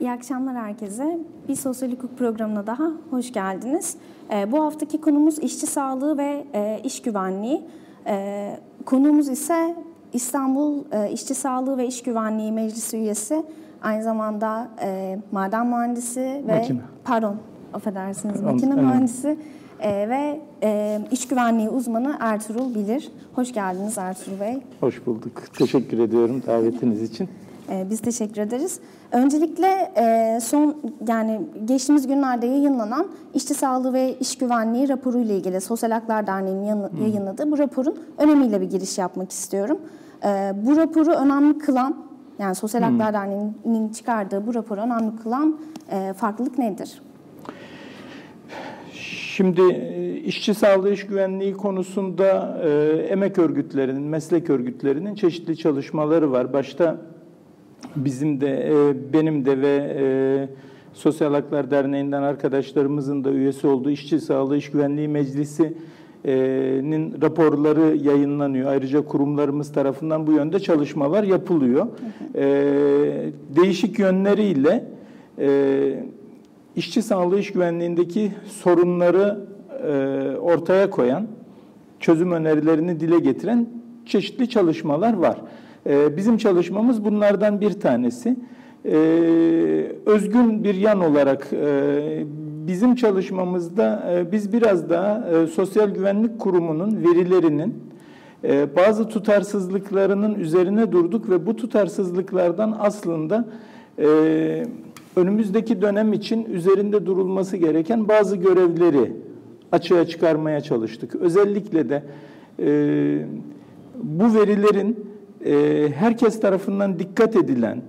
İyi akşamlar herkese. Bir sosyal hukuk programına daha hoş geldiniz. E, bu haftaki konumuz işçi sağlığı ve e, iş güvenliği. E, konuğumuz ise İstanbul e, İşçi Sağlığı ve İş Güvenliği Meclisi üyesi, aynı zamanda e, maden mühendisi ve Makine. pardon affedersiniz makine evet. mühendisi e, ve e, iş güvenliği uzmanı Ertuğrul Bilir. Hoş geldiniz Ertuğrul Bey. Hoş bulduk. Teşekkür ediyorum davetiniz için. Ee, Biz teşekkür ederiz. Öncelikle e, son yani geçtiğimiz günlerde yayınlanan İşçi Sağlığı ve İş Güvenliği raporu ile ilgili Sosyal Haklar Derneği'nin yanı- yayınladığı bu raporun önemiyle bir giriş yapmak istiyorum. Ee, Bu raporu önemli kılan yani Sosyal Haklar Derneği'nin çıkardığı bu raporu önemli kılan e, farklılık nedir? Şimdi e, işçi sağlığı iş güvenliği konusunda e, emek örgütlerinin, meslek örgütlerinin çeşitli çalışmaları var. Başta bizim de, e, benim de ve e, Sosyal Haklar Derneği'nden arkadaşlarımızın da üyesi olduğu İşçi Sağlığı İş Güvenliği Meclisi'nin raporları yayınlanıyor. Ayrıca kurumlarımız tarafından bu yönde çalışmalar yapılıyor. E, değişik yönleriyle e, işçi sağlığı iş güvenliğindeki sorunları e, ortaya koyan, çözüm önerilerini dile getiren çeşitli çalışmalar var. E, bizim çalışmamız bunlardan bir tanesi. E, özgün bir yan olarak e, bizim çalışmamızda e, biz biraz daha e, Sosyal Güvenlik Kurumu'nun verilerinin bazı tutarsızlıklarının üzerine durduk ve bu tutarsızlıklardan aslında önümüzdeki dönem için üzerinde durulması gereken bazı görevleri açığa çıkarmaya çalıştık. Özellikle de bu verilerin herkes tarafından dikkat edilen,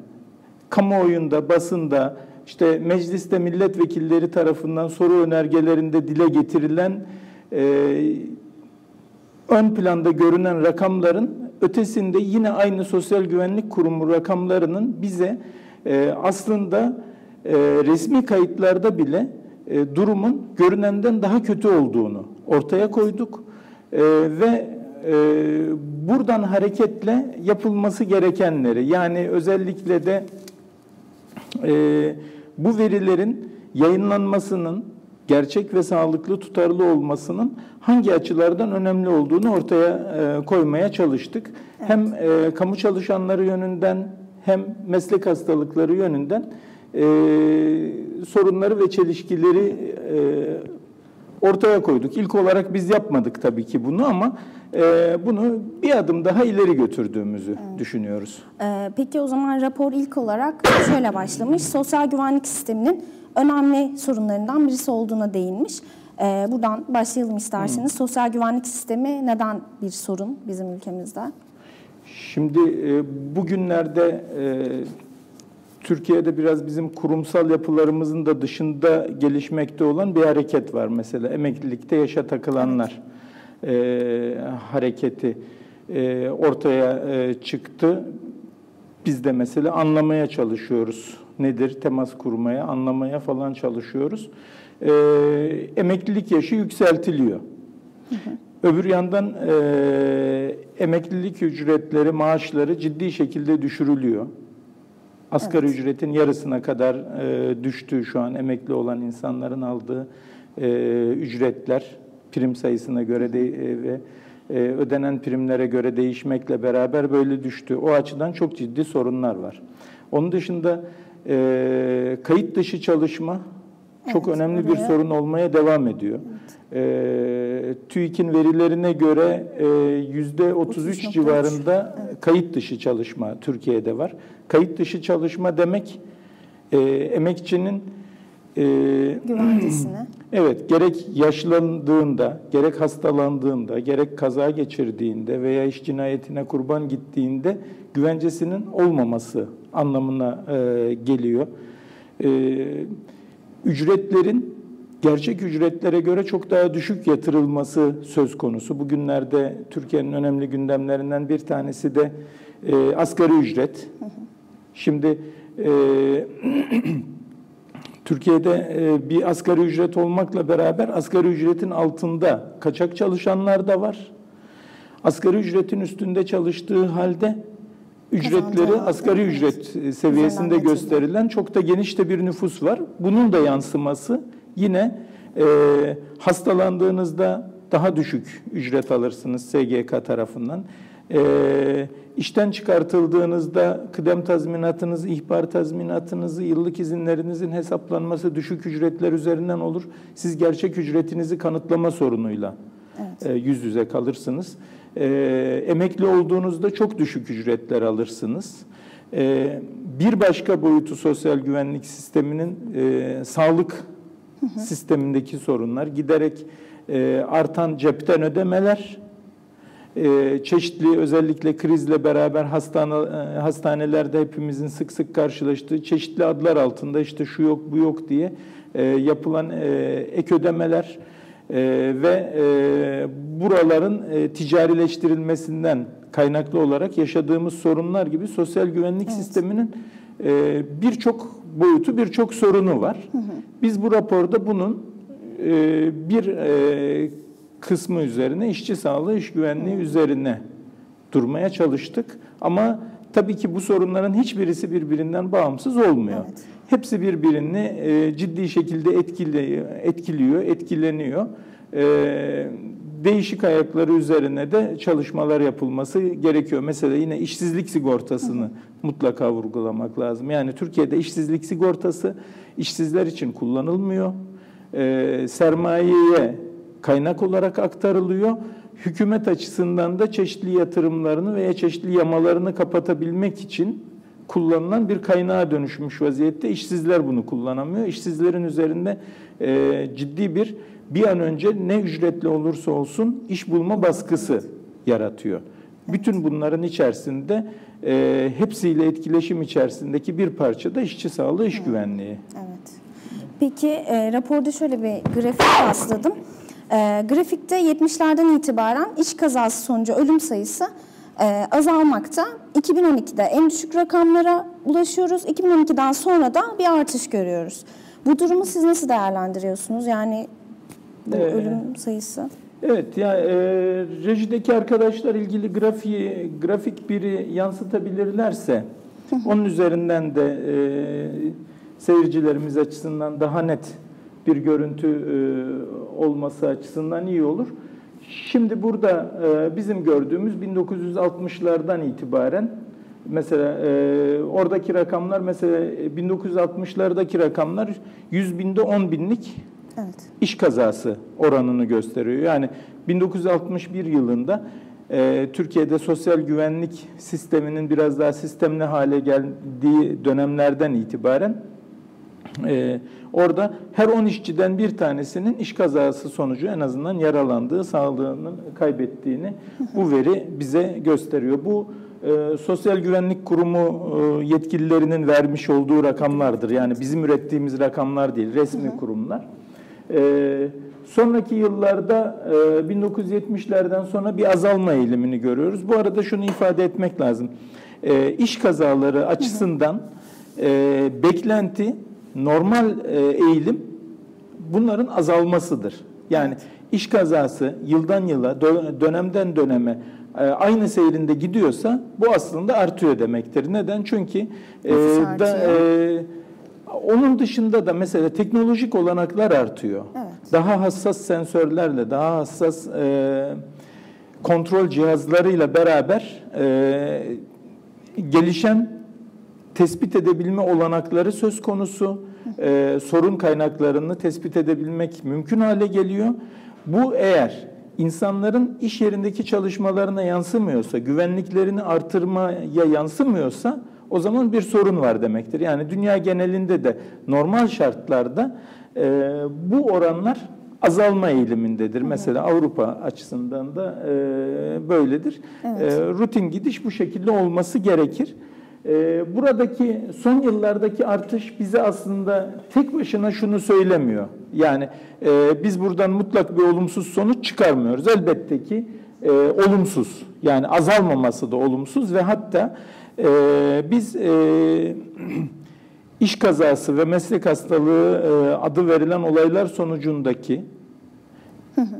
kamuoyunda, basında, işte mecliste milletvekilleri tarafından soru önergelerinde dile getirilen e, ön planda görünen rakamların ötesinde yine aynı Sosyal Güvenlik Kurumu rakamlarının bize e, aslında e, resmi kayıtlarda bile e, durumun görünenden daha kötü olduğunu ortaya koyduk. E, ve e, buradan hareketle yapılması gerekenleri yani özellikle de e, bu verilerin yayınlanmasının gerçek ve sağlıklı tutarlı olmasının hangi açılardan önemli olduğunu ortaya e, koymaya çalıştık. Hem e, kamu çalışanları yönünden hem meslek hastalıkları yönünden e, sorunları ve çelişkileri e, ortaya koyduk. İlk olarak biz yapmadık tabii ki bunu ama e, bunu bir adım daha ileri götürdüğümüzü düşünüyoruz. Ee, Peki o zaman rapor ilk olarak şöyle başlamış. Sosyal güvenlik sisteminin önemli sorunlarından birisi olduğuna değinmiş. Ee, Buradan başlayalım isterseniz. Sosyal güvenlik sistemi neden bir sorun bizim ülkemizde? Şimdi e, bugünlerde e, Türkiye'de biraz bizim kurumsal yapılarımızın da dışında gelişmekte olan bir hareket var. Mesela emeklilikte yaşa takılanlar e, hareketi e, ortaya e, çıktı. Biz de mesela anlamaya çalışıyoruz. Nedir? Temas kurmaya, anlamaya falan çalışıyoruz. E, emeklilik yaşı yükseltiliyor. Öbür yandan e, emeklilik ücretleri, maaşları ciddi şekilde düşürülüyor. Asgari ücretin yarısına kadar e, düştü şu an emekli olan insanların aldığı e, ücretler prim sayısına göre de, e, ve e, ödenen primlere göre değişmekle beraber böyle düştü. O açıdan çok ciddi sorunlar var. Onun dışında e, kayıt dışı çalışma çok Evet, önemli bir oraya- sorun olmaya devam ediyor. E, TÜİK'in verilerine göre e, yüzde 33 33.3 civarında kayıt dışı çalışma Türkiye'de var. Kayıt dışı çalışma demek e, emekçinin e, Güvencesine. Evet, gerek yaşlandığında, gerek hastalandığında, gerek kaza geçirdiğinde veya iş cinayetine kurban gittiğinde güvencesinin olmaması anlamına e, geliyor. E, ücretlerin gerçek ücretlere göre çok daha düşük yatırılması söz konusu. Bugünlerde Türkiye'nin önemli gündemlerinden bir tanesi de e, asgari ücret. Şimdi e, Türkiye'de e, bir asgari ücret olmakla beraber asgari ücretin altında kaçak çalışanlar da var. Asgari ücretin üstünde çalıştığı halde ücretleri asgari ücret seviyesinde Üzerinden gösterilen çok da geniş de bir nüfus var. Bunun da yansıması yine e, hastalandığınızda daha düşük ücret alırsınız SGK tarafından. E, işten çıkartıldığınızda kıdem tazminatınızı, ihbar tazminatınızı, yıllık izinlerinizin hesaplanması düşük ücretler üzerinden olur. Siz gerçek ücretinizi kanıtlama sorunuyla e, yüz yüze kalırsınız. E, emekli olduğunuzda çok düşük ücretler alırsınız. E, bir başka boyutu sosyal güvenlik sisteminin sağlık sistemindeki sorunlar, giderek artan cepten ödemeler, çeşitli özellikle krizle beraber hastane, e, hastanelerde hepimizin sık sık karşılaştığı çeşitli adlar altında işte şu yok bu yok diye e, yapılan e, ek ödemeler ve buraların ticarileştirilmesinden kaynaklı olarak yaşadığımız sorunlar gibi sosyal güvenlik sisteminin e, birçok boyutu, birçok sorunu var. Biz bu raporda bunun bir kısmı üzerine işçi sağlığı, iş güvenliği üzerine durmaya çalıştık. Ama tabii ki bu sorunların hiçbirisi birbirinden bağımsız olmuyor. Evet. Hepsi birbirini e, ciddi şekilde etkiliyor, etkiliyor, etkileniyor. E, değişik ayakları üzerine de çalışmalar yapılması gerekiyor. Mesela yine işsizlik sigortasını mutlaka vurgulamak lazım. Yani Türkiye'de işsizlik sigortası işsizler için kullanılmıyor. E, sermayeye kaynak olarak aktarılıyor. Hükümet açısından da çeşitli yatırımlarını veya çeşitli yamalarını kapatabilmek için kullanılan bir kaynağa dönüşmüş vaziyette. İşsizler bunu kullanamıyor. İşsizlerin üzerinde e, ciddi bir bir an önce ne ücretli olursa olsun iş bulma baskısı yaratıyor. Bütün bunların içerisinde e, hepsiyle etkileşim içerisindeki bir parça da işçi sağlığı, iş güvenliği. Evet. Peki e, raporda şöyle bir grafik rastladım. E, grafikte 70'lerden itibaren iş kazası sonucu ölüm sayısı e, azalmakta. 2012'de en düşük rakamlara ulaşıyoruz. 2012'den sonra da bir artış görüyoruz. Bu durumu siz nasıl değerlendiriyorsunuz? Yani bu Ee, ölüm sayısı. Evet ya e, rejideki arkadaşlar ilgili grafiği grafik biri yansıtabilirlerse onun üzerinden de e, seyircilerimiz açısından daha net bir görüntü e, olması açısından iyi olur. Şimdi burada e, bizim gördüğümüz 1960'lardan itibaren mesela e, oradaki rakamlar mesela 1960'lardaki rakamlar 100 binde 10 binlik Evet. iş kazası oranını gösteriyor. Yani 1961 yılında e, Türkiye'de sosyal güvenlik sisteminin biraz daha sistemli hale geldiği dönemlerden itibaren e, orada her 10 işçiden bir tanesinin iş kazası sonucu en azından yaralandığı, sağlığını kaybettiğini bu veri bize gösteriyor. Bu e, Sosyal Güvenlik Kurumu e, yetkililerinin vermiş olduğu rakamlardır. Yani bizim ürettiğimiz rakamlar değil, resmi kurumlar. Ee, sonraki yıllarda e, 1970'lerden sonra bir azalma eğilimini görüyoruz. Bu arada şunu ifade etmek lazım. E, iş kazaları açısından e, beklenti, normal e, eğilim bunların azalmasıdır. Yani iş kazası yıldan yıla, dö- dönemden döneme e, aynı seyrinde gidiyorsa bu aslında artıyor demektir. Neden? Çünkü e, da, e, onun dışında da mesela teknolojik olanaklar artıyor. Evet. Daha hassas sensörlerle, daha hassas e, kontrol cihazlarıyla beraber e, gelişen tespit edebilme olanakları söz konusu. E, sorun kaynaklarını tespit edebilmek mümkün hale geliyor. Bu eğer insanların iş yerindeki çalışmalarına yansımıyorsa, güvenliklerini artırmaya yansımıyorsa o zaman bir sorun var demektir. Yani dünya genelinde de normal şartlarda e, bu oranlar azalma eğilimindedir. Mesela Avrupa açısından da e, böyledir. Evet. E, rutin gidiş bu şekilde olması gerekir. E, buradaki son yıllardaki artış bize aslında tek başına şunu söylemiyor. Yani e, biz buradan mutlak bir olumsuz sonuç çıkarmıyoruz. Elbette ki e, olumsuz. Yani azalmaması da olumsuz ve hatta e, biz iş kazası ve meslek hastalığı adı verilen olaylar sonucundaki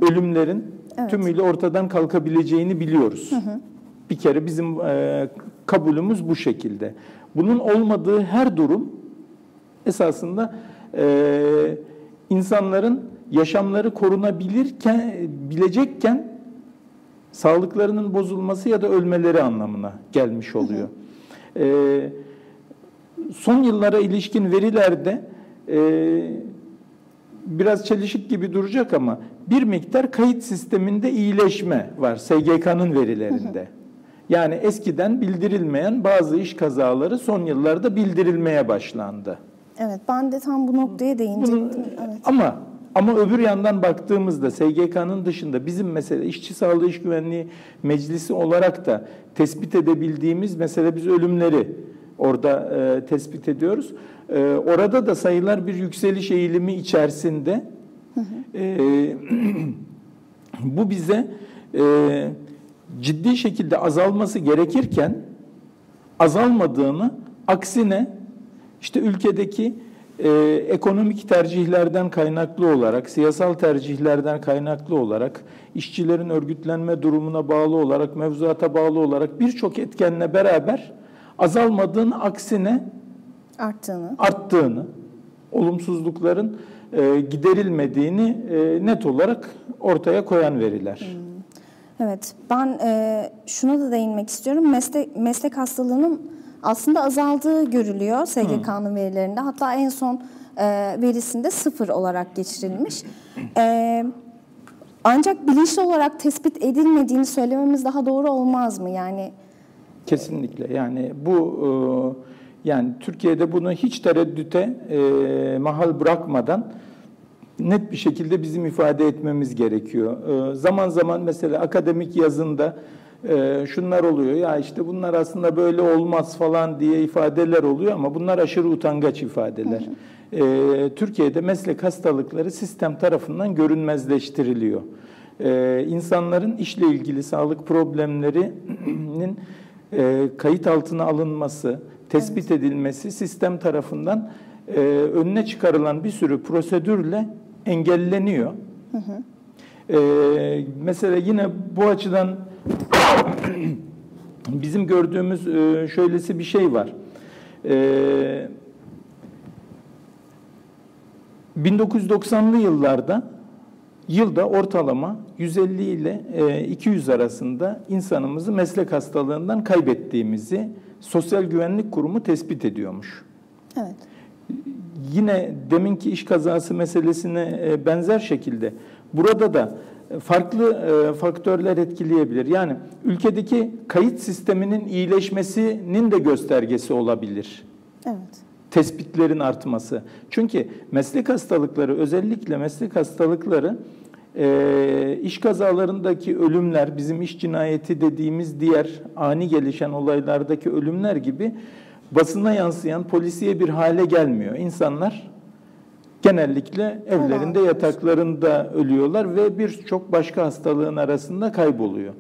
ölümlerin Evet. tümüyle ortadan kalkabileceğini biliyoruz. Bir kere bizim e, kabulümüz bu şekilde. Bunun olmadığı her durum esasında e, insanların yaşamları korunabilirken, bilecekken sağlıklarının bozulması ya da ölmeleri anlamına gelmiş oluyor. E, son yıllara ilişkin verilerde e, biraz çelişik gibi duracak ama bir miktar kayıt sisteminde iyileşme var SGK'nın verilerinde. Hı hı. Yani eskiden bildirilmeyen bazı iş kazaları son yıllarda bildirilmeye başlandı. Evet, ben de tam bu noktaya değinecektim. Evet. Ama ama öbür yandan baktığımızda SGK'nın dışında bizim mesela işçi sağlığı iş güvenliği meclisi olarak da tespit edebildiğimiz mesela biz ölümleri orada e, tespit ediyoruz. E, orada da sayılar bir yükseliş eğilimi içerisinde. Hı hı. E, bu bize e, ciddi şekilde azalması gerekirken azalmadığını aksine işte ülkedeki e, ekonomik tercihlerden kaynaklı olarak, siyasal tercihlerden kaynaklı olarak, işçilerin örgütlenme durumuna bağlı olarak, mevzuata bağlı olarak birçok etkenle beraber azalmadığını aksine arttığını, arttığını olumsuzlukların e, giderilmediğini e, net olarak ortaya koyan veriler. Hmm. Evet, ben e, şuna da değinmek istiyorum. Meslek, meslek hastalığının aslında azaldığı görülüyor SGK'nın hmm. verilerinde. Hatta en son e, verisinde sıfır olarak geçirilmiş. E, ancak bilinçli olarak tespit edilmediğini söylememiz daha doğru olmaz mı? Yani Kesinlikle. Yani bu e, yani Türkiye'de bunu hiç tereddüte e, mahal bırakmadan net bir şekilde bizim ifade etmemiz gerekiyor. E, zaman zaman mesela akademik yazında şunlar oluyor ya işte bunlar aslında böyle olmaz falan diye ifadeler oluyor ama bunlar aşırı utangaç ifadeler. Hı hı. Türkiye'de meslek hastalıkları sistem tarafından görünmezleştiriliyor. İnsanların işle ilgili sağlık problemlerinin e, kayıt altına alınması, tespit evet. edilmesi sistem tarafından e, önüne çıkarılan bir sürü prosedürle engelleniyor. Hı hı. E, mesela yine bu açıdan bizim gördüğümüz e, şöylesi bir şey var. E, 1990'lı yıllarda Yılda ortalama 150 ile 200 e, arasında insanımızı meslek hastalığından kaybettiğimizi Sosyal Güvenlik Kurumu tespit ediyormuş. Evet. Yine deminki iş kazası meselesine e, benzer şekilde burada da farklı e, faktörler etkileyebilir. Yani ülkedeki kayıt sisteminin iyileşmesinin de göstergesi olabilir. Evet tespitlerin artması. Çünkü meslek hastalıkları özellikle meslek hastalıkları e, iş kazalarındaki ölümler, bizim iş cinayeti dediğimiz diğer ani gelişen olaylardaki ölümler gibi basına yansıyan polisiye bir hale gelmiyor. İnsanlar genellikle evlerinde, yataklarında ölüyorlar ve birçok başka hastalığın arasında kayboluyor.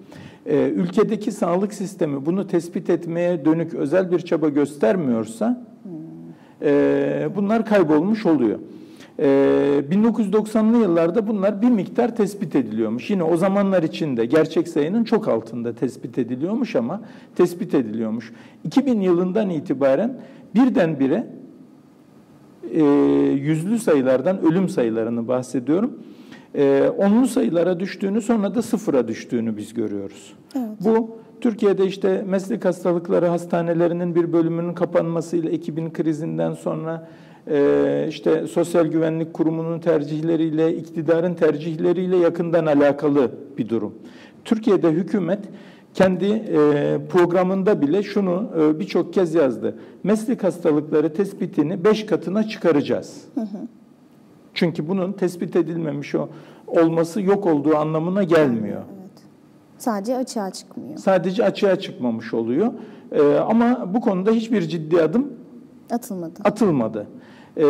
Ee, ülkedeki sağlık sistemi bunu tespit etmeye dönük özel bir çaba göstermiyorsa e, bunlar kaybolmuş oluyor. 1990'lı ee, yıllarda bunlar bir miktar tespit ediliyormuş. Yine o zamanlar içinde gerçek sayının çok altında tespit ediliyormuş ama tespit ediliyormuş. 2000 yılından itibaren birdenbire e, yüzlü sayılardan ölüm sayılarını bahsediyorum. E, onlu sayılara düştüğünü sonra da sıfıra düştüğünü biz görüyoruz. Evet. Bu Türkiye'de işte meslek hastalıkları hastanelerinin bir bölümünün kapanmasıyla 2000 krizinden sonra işte Sosyal Güvenlik Kurumu'nun tercihleriyle, iktidarın tercihleriyle yakından alakalı bir durum. Türkiye'de hükümet kendi e, programında bile şunu e, birçok kez yazdı. Meslek hastalıkları tespitini beş katına çıkaracağız. Hı hı. Çünkü bunun tespit edilmemiş o olması yok olduğu anlamına gelmiyor. Evet. Sadece açığa çıkmıyor. Sadece açığa çıkmamış oluyor. Ee, ama bu konuda hiçbir ciddi adım atılmadı. Atılmadı. Ee,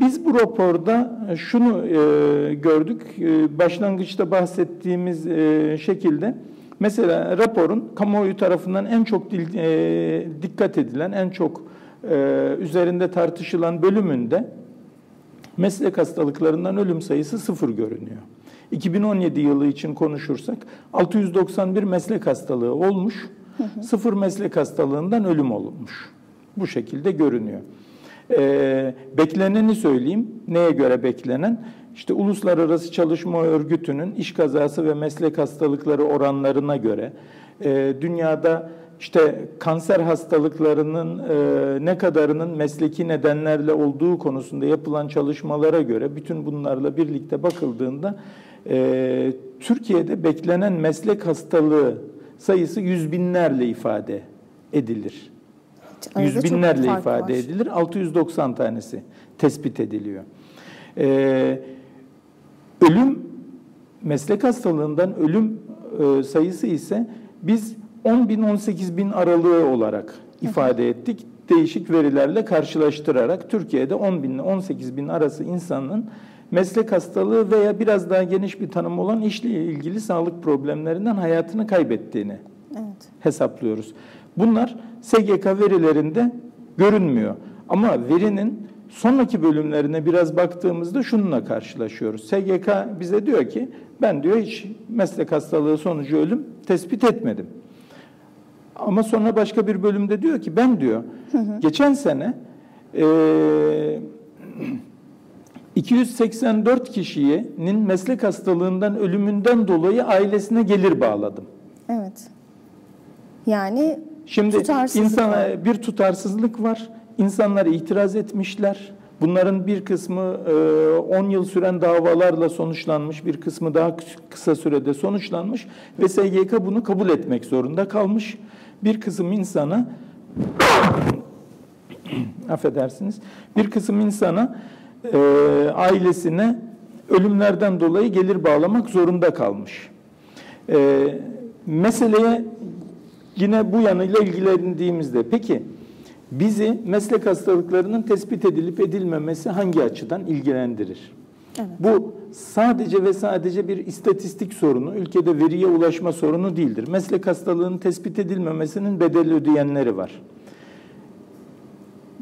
biz bu raporda şunu e, gördük, e, başlangıçta bahsettiğimiz e, şekilde, mesela raporun kamuoyu tarafından en çok dikkat edilen, en çok üzerinde tartışılan bölümünde meslek hastalıklarından ölüm sayısı sıfır görünüyor. 2017 yılı için konuşursak 691 meslek hastalığı olmuş. Sıfır meslek hastalığından ölüm olmuş. Bu şekilde görünüyor. Ee, bekleneni söyleyeyim. Neye göre beklenen? İşte Uluslararası Çalışma Örgütü'nün iş kazası ve meslek hastalıkları oranlarına göre e, dünyada işte kanser hastalıklarının e, ne kadarının mesleki nedenlerle olduğu konusunda yapılan çalışmalara göre bütün bunlarla birlikte bakıldığında e, Türkiye'de beklenen meslek hastalığı sayısı yüz binlerle ifade edilir. Yüz binlerle ifade var. edilir. 690 tanesi tespit ediliyor. Ee, ölüm meslek hastalığından ölüm e, sayısı ise biz 10 bin 18 bin aralığı olarak ifade ettik. Değişik verilerle karşılaştırarak Türkiye'de 10 bin ile 18 bin arası insanın meslek hastalığı veya biraz daha geniş bir tanım olan işle ilgili sağlık problemlerinden hayatını kaybettiğini Evet. hesaplıyoruz. Bunlar SGK verilerinde görünmüyor. Ama verinin sonraki bölümlerine biraz baktığımızda şununla karşılaşıyoruz. SGK bize diyor ki ben diyor hiç meslek hastalığı sonucu ölüm tespit etmedim. Ama sonra başka bir bölümde diyor ki ben diyor geçen sene eee 284 kişinin meslek hastalığından ölümünden dolayı ailesine gelir bağladım. Evet. Yani Şimdi insana bir tutarsızlık var. İnsanlar itiraz etmişler. Bunların bir kısmı e, 10 yıl süren davalarla sonuçlanmış, bir kısmı daha kıs- kısa sürede sonuçlanmış ve SGK bunu kabul etmek zorunda kalmış. Bir kısım insana affedersiniz, bir kısım insana e, ailesine ölümlerden dolayı gelir bağlamak zorunda kalmış. E, meseleye yine bu yanıyla ilgilendiğimizde peki bizi meslek hastalıklarının tespit edilip edilmemesi hangi açıdan ilgilendirir? Evet. Bu sadece ve sadece bir istatistik sorunu, ülkede veriye ulaşma sorunu değildir. Meslek hastalığının tespit edilmemesinin bedeli ödeyenleri var.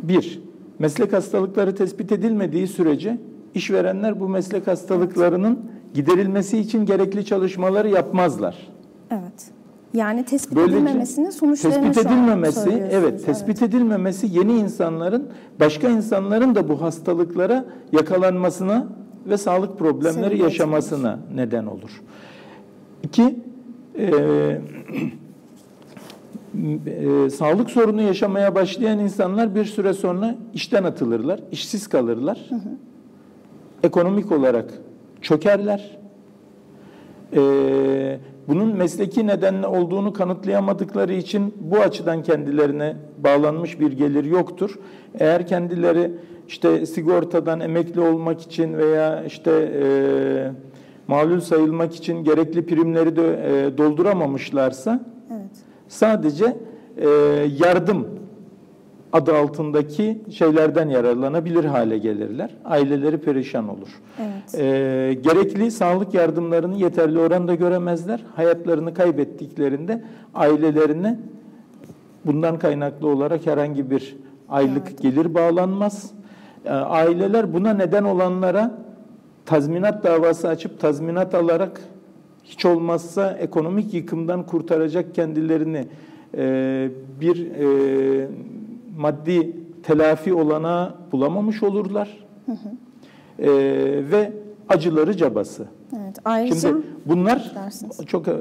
Bir, meslek hastalıkları tespit edilmediği sürece işverenler bu meslek hastalıklarının giderilmesi için gerekli çalışmaları yapmazlar. evet. Yani tespit Böylece edilmemesinin sonuçlarını tespit edilmemesi, evet, tespit edilmemesi yeni insanların başka insanların da bu hastalıklara yakalanmasına ve sağlık problemleri Sebebiyet yaşamasına neden olur. İki, e, e, sağlık sorunu yaşamaya başlayan insanlar bir süre sonra işten atılırlar, işsiz kalırlar. Ekonomik olarak çökerler. Ee, bunun mesleki nedenle olduğunu kanıtlayamadıkları için bu açıdan kendilerine bağlanmış bir gelir yoktur. Eğer kendileri işte sigortadan emekli olmak için veya işte e, malul sayılmak için gerekli primleri de e, dolduramamışlarsa Evet. sadece e, yardım adı altındaki şeylerden yararlanabilir hale gelirler. Aileleri perişan olur. Evet. E, gerekli sağlık yardımlarını yeterli oranda göremezler. Hayatlarını kaybettiklerinde ailelerine bundan kaynaklı olarak herhangi bir aylık Yardım. gelir bağlanmaz. E, aileler buna neden olanlara tazminat davası açıp tazminat alarak hiç olmazsa ekonomik yıkımdan kurtaracak kendilerini e, bir e, maddi telafi olana bulamamış olurlar. E, ve acıları cabası. Evet. Ayrıca Şimdi bunlar dersiniz. çok e,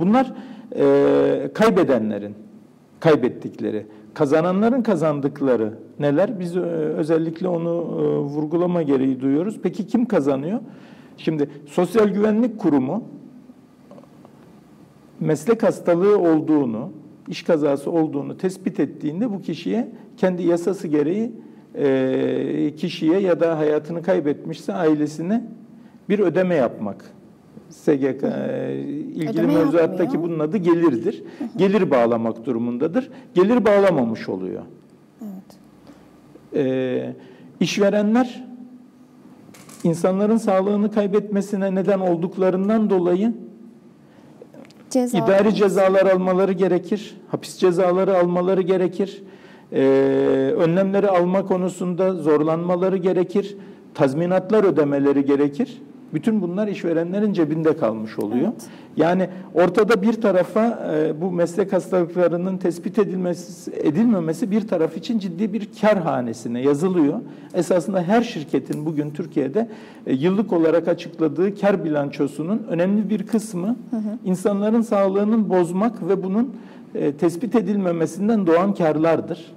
bunlar e, kaybedenlerin kaybettikleri, kazananların kazandıkları neler? Biz e, özellikle onu e, vurgulama gereği duyuyoruz. Peki kim kazanıyor? Şimdi Sosyal Güvenlik Kurumu meslek hastalığı olduğunu, iş kazası olduğunu tespit ettiğinde bu kişiye kendi yasası gereği e, kişiye ya da hayatını kaybetmişse ailesine bir ödeme yapmak. SGK e, ilgili Ödeme mevzuattaki yapmıyor. bunun adı gelirdir. Gelir bağlamak durumundadır. Gelir bağlamamış oluyor. Evet. Ee, işverenler insanların sağlığını kaybetmesine neden olduklarından dolayı Ceza idari cezalar almaları gerekir, hapis cezaları almaları gerekir, ee, önlemleri alma konusunda zorlanmaları gerekir, tazminatlar ödemeleri gerekir. Bütün bunlar işverenlerin cebinde kalmış oluyor. Evet. Yani ortada bir tarafa e, bu meslek hastalıklarının tespit edilmesi edilmemesi bir taraf için ciddi bir kar hanesine yazılıyor. Esasında her şirketin bugün Türkiye'de e, yıllık olarak açıkladığı kar bilançosunun önemli bir kısmı insanların sağlığının bozmak ve bunun e, tespit edilmemesinden doğan karlardır.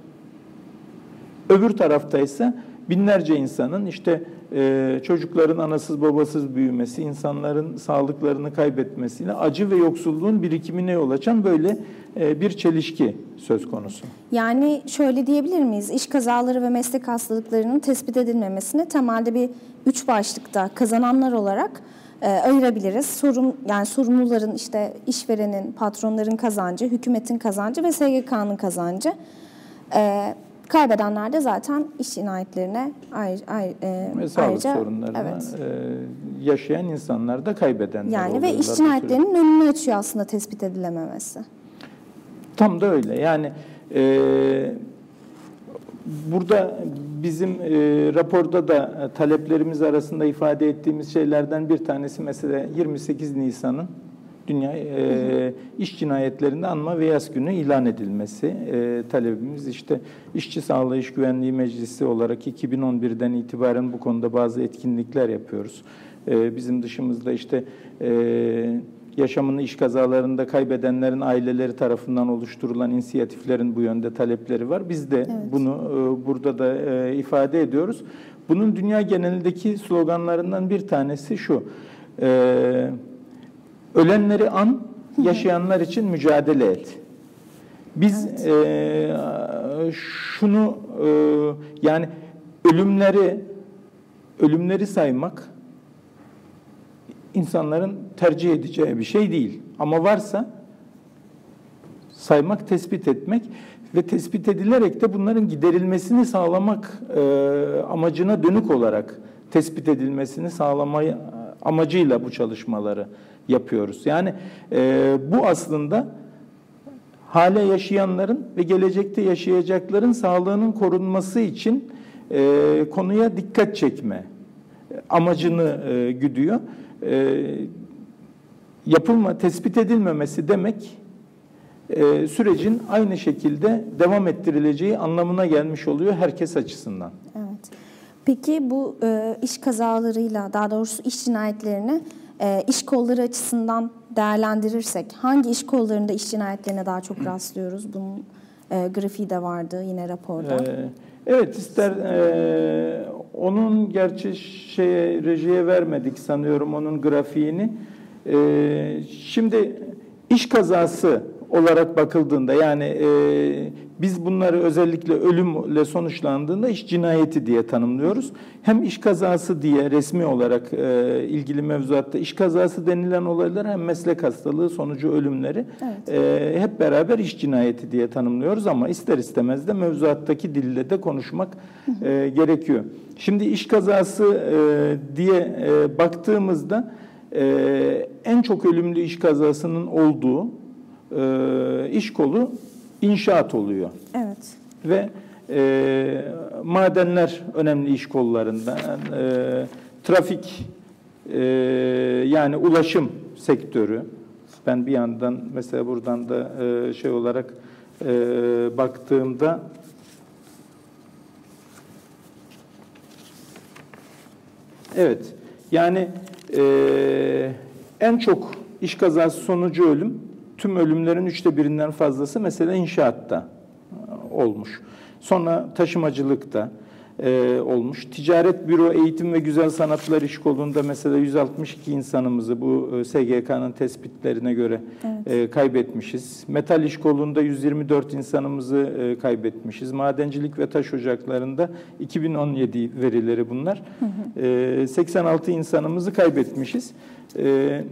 Öbür tarafta ise binlerce insanın işte e, çocukların anasız babasız büyümesi, insanların sağlıklarını kaybetmesiyle acı ve yoksulluğun birikimine yol açan böyle e, bir çelişki söz konusu. Yani şöyle diyebilir miyiz? İş kazaları ve meslek hastalıklarının tespit edilmemesini temelde bir üç başlıkta kazananlar olarak e, ayırabiliriz. Sorum yani sorumluların işte işverenin, patronların kazancı, hükümetin kazancı ve SGK'nın kazancı. E, kaybedenler de zaten iş cinayetlerine ayrı, ayrı, e, sağlık ayrıca sorunlarını evet. e, yaşayan insanlar da kaybedenler Yani ve iş cinayetlerinin önünü açıyor aslında tespit edilememesi. Tam da öyle. Yani e, burada bizim e, raporda da taleplerimiz arasında ifade ettiğimiz şeylerden bir tanesi mesela 28 Nisan'ın Dünya e, İş Cinayetlerinde Anma ve Yas Günü ilan edilmesi e, talebimiz. işte İşçi Sağlığı İş Güvenliği Meclisi olarak 2011'den itibaren bu konuda bazı etkinlikler yapıyoruz. E, bizim dışımızda işte e, yaşamını iş kazalarında kaybedenlerin aileleri tarafından oluşturulan inisiyatiflerin bu yönde talepleri var. Biz de bunu e, burada da e, ifade ediyoruz. Bunun dünya genelindeki sloganlarından bir tanesi şu. E, ölenleri an, yaşayanlar için mücadele et. Biz e, şunu e, yani ölümleri ölümleri saymak insanların tercih edeceği bir şey değil. Ama varsa saymak, tespit etmek ve tespit edilerek de bunların giderilmesini sağlamak e, amacına dönük olarak tespit edilmesini sağlamayı amacıyla bu çalışmaları yapıyoruz. Yani e, bu aslında hale yaşayanların ve gelecekte yaşayacakların sağlığının korunması için e, konuya dikkat çekme amacını e, güdüyor. E, yapılma, tespit edilmemesi demek e, sürecin aynı şekilde devam ettirileceği anlamına gelmiş oluyor herkes açısından. Evet. Peki bu e, iş kazalarıyla, daha doğrusu iş cinayetlerini e, iş kolları açısından değerlendirirsek hangi iş kollarında iş cinayetlerine daha çok rastlıyoruz? Bunun e, grafiği de vardı yine raporda. Ee, evet ister e, onun gerçi şeye rejiye vermedik sanıyorum onun grafiğini. E, şimdi iş kazası olarak bakıldığında yani e, biz bunları özellikle ölümle sonuçlandığında iş cinayeti diye tanımlıyoruz. Hem iş kazası diye resmi olarak e, ilgili mevzuatta iş kazası denilen olaylar hem meslek hastalığı sonucu ölümleri Evet. e, hep beraber iş cinayeti diye tanımlıyoruz ama ister istemez de mevzuattaki dille de konuşmak e, gerekiyor. Şimdi iş kazası e, diye e, baktığımızda e, en çok ölümlü iş kazasının olduğu e, iş kolu inşaat oluyor Evet. ve e, madenler önemli iş kollarından e, trafik e, yani ulaşım sektörü ben bir yandan mesela buradan da e, şey olarak e, baktığımda evet yani e, en çok iş kazası sonucu ölüm tüm ölümlerin üçte birinden fazlası mesela inşaatta e, olmuş. Sonra taşımacılıkta e, olmuş. Ticaret Büro Eğitim ve Güzel Sanatlar İş Kolu'nda mesela 162 insanımızı bu e, SGK'nın tespitlerine göre e, kaybetmişiz. Metal İş Kolu'nda 124 insanımızı e, kaybetmişiz. Madencilik ve taş ocaklarında 2017 verileri bunlar. E, 86 insanımızı kaybetmişiz. E,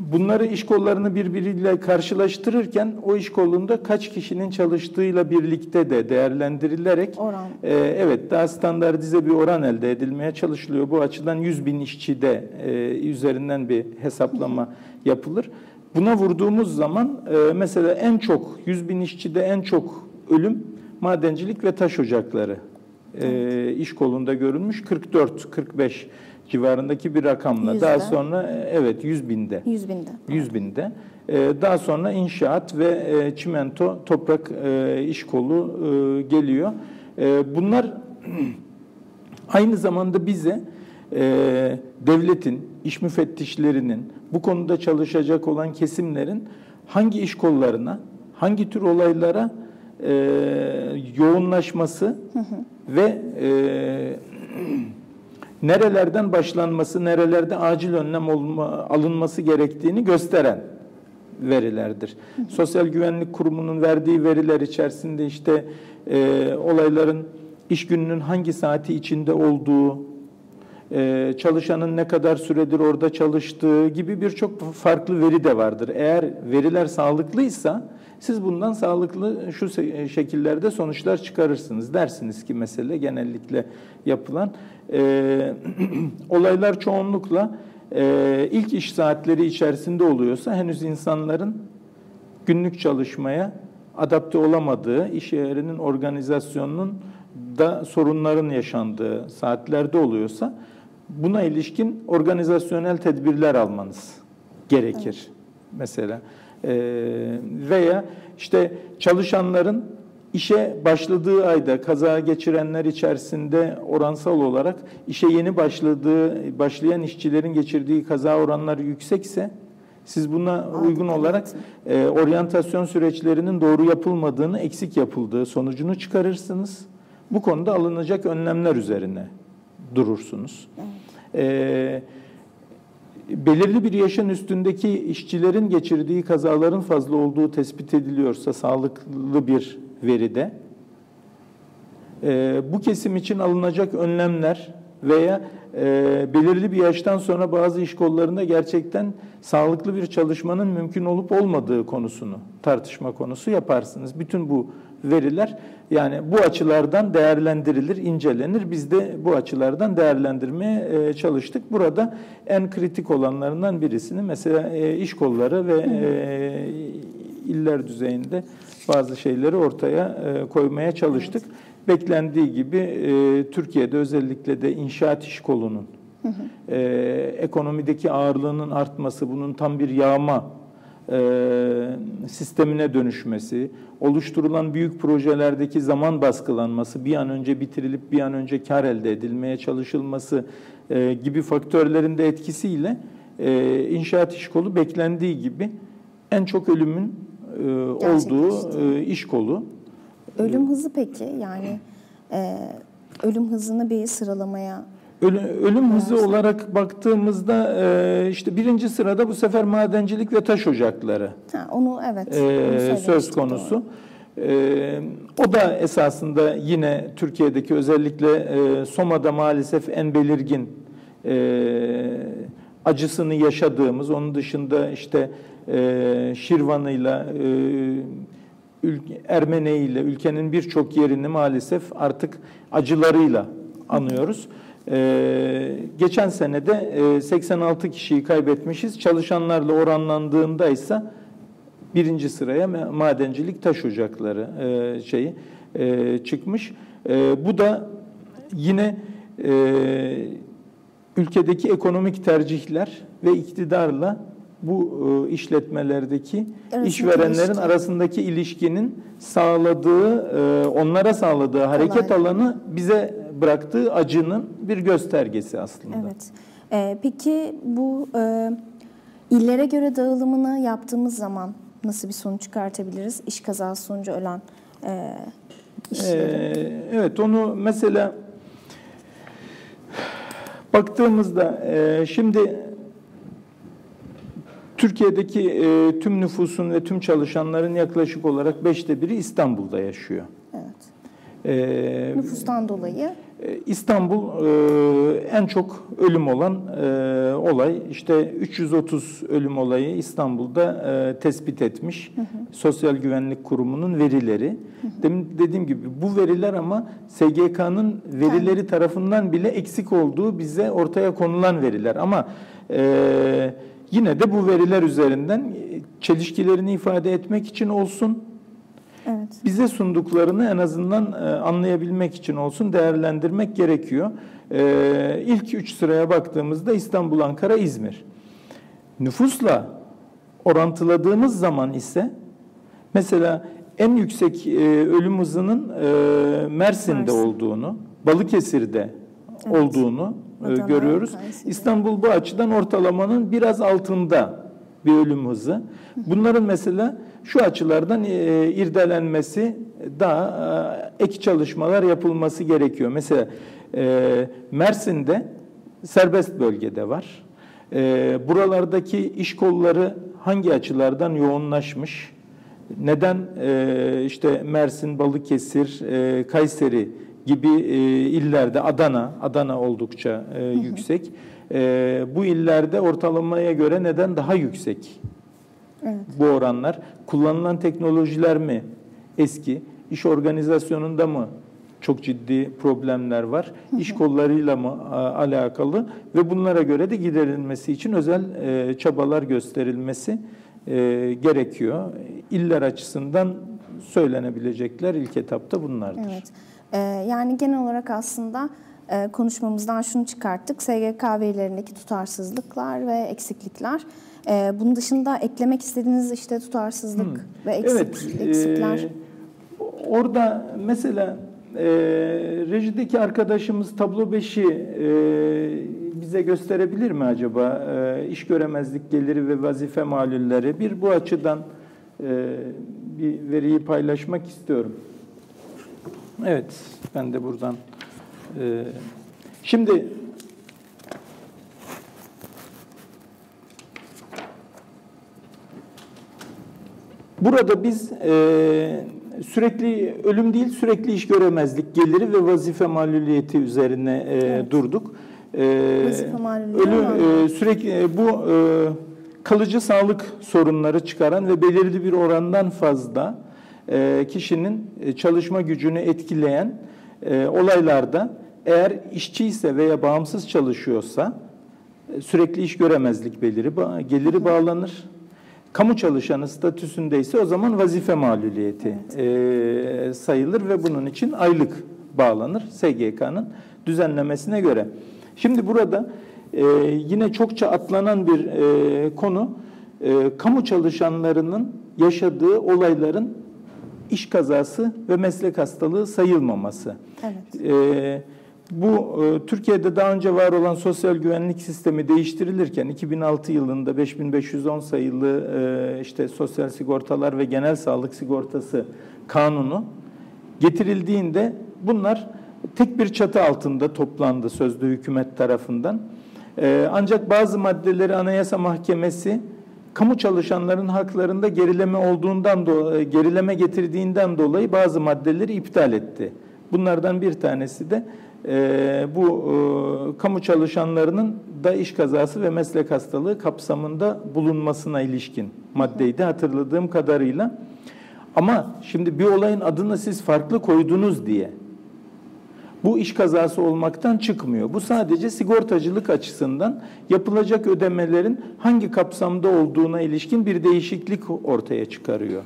Bunları iş kollarını birbiriyle karşılaştırırken o iş kolunda kaç kişinin çalıştığıyla birlikte de değerlendirilerek Oran. e, evet daha standartize bir oran elde edilmeye çalışılıyor. Bu açıdan 100 bin işçide e, üzerinden bir hesaplama yapılır. Buna vurduğumuz zaman e, mesela en çok 100 bin işçide en çok ölüm madencilik ve taş ocakları e, iş kolunda görülmüş 44-45 civarındaki bir rakamla. Yüzde. Daha sonra evet 100 binde. 100 binde. 100 binde. Ee, Daha sonra inşaat ve e, çimento, toprak e, iş kolu e, geliyor. Bunlar aynı zamanda bize devletin, iş müfettişlerinin, bu konuda çalışacak olan kesimlerin hangi iş kollarına, hangi tür olaylara yoğunlaşması ve e, nerelerden başlanması, nerelerde acil önlem olma, alınması gerektiğini gösteren verilerdir. Sosyal Güvenlik Kurumu'nun verdiği veriler içerisinde işte e, olayların iş gününün hangi saati içinde olduğu, e, çalışanın ne kadar süredir orada çalıştığı gibi birçok farklı veri de vardır. Eğer veriler sağlıklıysa siz bundan sağlıklı şu se- şekillerde sonuçlar çıkarırsınız. Dersiniz ki mesele genellikle yapılan e, olaylar çoğunlukla e, ilk iş saatleri içerisinde oluyorsa henüz insanların günlük çalışmaya adapte olamadığı, iş yerinin organizasyonunun da sorunların yaşandığı saatlerde oluyorsa buna ilişkin organizasyonel tedbirler almanız gerekir mesela. Ee, veya işte çalışanların işe başladığı ayda kaza geçirenler içerisinde oransal olarak işe yeni başladığı başlayan işçilerin geçirdiği kaza oranları yüksekse siz buna uygun olarak e, oryantasyon süreçlerinin doğru yapılmadığını, eksik yapıldığı sonucunu çıkarırsınız. Bu konuda alınacak önlemler üzerine durursunuz. E, belirli bir yaşın üstündeki işçilerin geçirdiği kazaların fazla olduğu tespit ediliyorsa sağlıklı bir veride e, bu kesim için alınacak önlemler veya e, belirli bir yaştan sonra bazı iş kollarında gerçekten sağlıklı bir çalışmanın mümkün olup olmadığı konusunu tartışma konusu yaparsınız. Bütün bu veriler yani bu açılardan değerlendirilir, incelenir. Biz de bu açılardan değerlendirmeye e, çalıştık. Burada en kritik olanlarından birisini mesela e, iş kolları ve e, iller düzeyinde bazı şeyleri ortaya koymaya çalıştık. Beklendiği gibi Türkiye'de özellikle de inşaat iş kolunun e, ekonomideki ağırlığının artması, bunun tam bir yağma e, sistemine dönüşmesi, oluşturulan büyük projelerdeki zaman baskılanması, bir an önce bitirilip bir an önce kar elde edilmeye çalışılması e, gibi faktörlerin de etkisiyle e, inşaat iş kolu beklendiği gibi en çok ölümün e, olduğu e, iş kolu. Ölüm hızı peki yani e, ölüm hızını bir sıralamaya Ölüm, ölüm hızı olarak baktığımızda e, işte birinci sırada bu sefer madencilik ve taş ocakları ha, onu evet e, onu söz konusu. doğru. E, o da esasında yine Türkiye'deki özellikle e, Soma'da maalesef en belirgin e, acısını yaşadığımız, onun dışında işte e, Şirvan'ıyla, e, Ermene'yle, ülkenin birçok yerini maalesef artık acılarıyla anıyoruz. Ee, geçen senede e, 86 kişiyi kaybetmişiz. Çalışanlarla oranlandığında ise birinci sıraya ma- madencilik taş ocakları e, şeyi e, çıkmış. E, bu da yine e, ülkedeki ekonomik tercihler ve iktidarla bu e, işletmelerdeki Arasındaki işverenlerin ilişki. arasındaki ilişkinin sağladığı, e, onlara sağladığı hareket Kolay. alanı bize bıraktığı acının bir göstergesi aslında. Evet. E, peki bu e, illere göre dağılımını yaptığımız zaman nasıl bir sonuç çıkartabiliriz? İş kazası sonucu ölen e, işçilerin. Ee, evet onu mesela baktığımızda e, şimdi Türkiye'deki e, tüm nüfusun ve tüm çalışanların yaklaşık olarak beşte biri İstanbul'da yaşıyor. evet. Ee, Nüfustan dolayı e, İstanbul e, en çok ölüm olan e, olay. İşte 330 ölüm olayı İstanbul'da e, tespit etmiş Sosyal Güvenlik Kurumu'nun verileri. Demin dediğim gibi bu veriler ama SGK'nın verileri tarafından bile eksik olduğu bize ortaya konulan veriler. Ama e, yine de bu veriler üzerinden e, çelişkilerini ifade etmek için olsun Evet. Bize sunduklarını en azından e, anlayabilmek için olsun değerlendirmek gerekiyor. E, ilk üç sıraya baktığımızda İstanbul, Ankara, İzmir. Nüfusla orantıladığımız zaman ise mesela en yüksek e, ölüm hızının Mersin'de Mersin. olduğunu, Balıkesir'de Evet. olduğunu Adana, görüyoruz. Kayseri. İstanbul bu açıdan ortalamanın biraz altında bir ölüm hızı. Bunların mesela şu açılardan e, irdelenmesi daha e, ek çalışmalar yapılması gerekiyor. Mesela e, Mersin'de serbest bölgede var. E, buralardaki iş kolları hangi açılardan yoğunlaşmış? Neden e, işte Mersin, Balıkesir, e, Kayseri gibi e, illerde Adana, Adana oldukça e, yüksek. E, bu illerde ortalamaya göre neden daha yüksek Evet. bu oranlar? Kullanılan teknolojiler mi eski? İş organizasyonunda mı çok ciddi problemler var? İş kollarıyla mı alakalı? Ve bunlara göre de giderilmesi için özel e, çabalar gösterilmesi e, gerekiyor. İller açısından söylenebilecekler ilk etapta bunlardır. Evet. Ee, yani genel olarak aslında e, konuşmamızdan şunu çıkarttık. SGK verilerindeki tutarsızlıklar ve eksiklikler. Ee, bunun dışında eklemek istediğiniz işte tutarsızlık ve eksik, Evet, eksikler. e, orada mesela e, rejideki arkadaşımız tablo 5'i e, bize gösterebilir mi acaba? E, iş göremezlik geliri ve vazife malulleri. Bir bu açıdan e, bir veriyi paylaşmak istiyorum. Evet, ben de buradan. E, şimdi Burada biz e, sürekli ölüm değil sürekli iş göremezlik geliri ve vazife maluliyeti üzerine e, Evet. durduk. E, ölüm e, sürekli e, bu e, kalıcı sağlık sorunları çıkaran ve belirli bir orandan fazla e, kişinin e, çalışma gücünü etkileyen e, olaylarda eğer işçi ise veya bağımsız çalışıyorsa e, sürekli iş göremezlik beliri ba- geliri bağlanır. Kamu çalışanı statüsündeyse o zaman vazife maluliyeti e, sayılır ve bunun için aylık bağlanır SGK'nın düzenlemesine göre. Şimdi burada e, yine çokça atlanan bir e, konu e, kamu çalışanlarının yaşadığı olayların iş kazası ve meslek hastalığı sayılmaması. Evet. Ee, bu e, Türkiye'de daha önce var olan sosyal güvenlik sistemi değiştirilirken 2006 yılında 5510 sayılı e, işte sosyal sigortalar ve genel sağlık sigortası kanunu getirildiğinde bunlar tek bir çatı altında toplandı sözde hükümet tarafından. Ee, ancak bazı maddeleri Anayasa Mahkemesi kamu çalışanların haklarında gerileme olduğundan dolayı gerileme getirdiğinden dolayı bazı maddeleri iptal etti. Bunlardan bir tanesi de e, bu e, kamu çalışanlarının da iş kazası ve meslek hastalığı kapsamında bulunmasına ilişkin maddeydi hatırladığım kadarıyla. Ama şimdi bir olayın adını siz farklı koydunuz diye bu iş kazası olmaktan çıkmıyor. Bu sadece sigortacılık açısından yapılacak ödemelerin hangi kapsamda olduğuna ilişkin bir değişiklik ortaya çıkarıyor.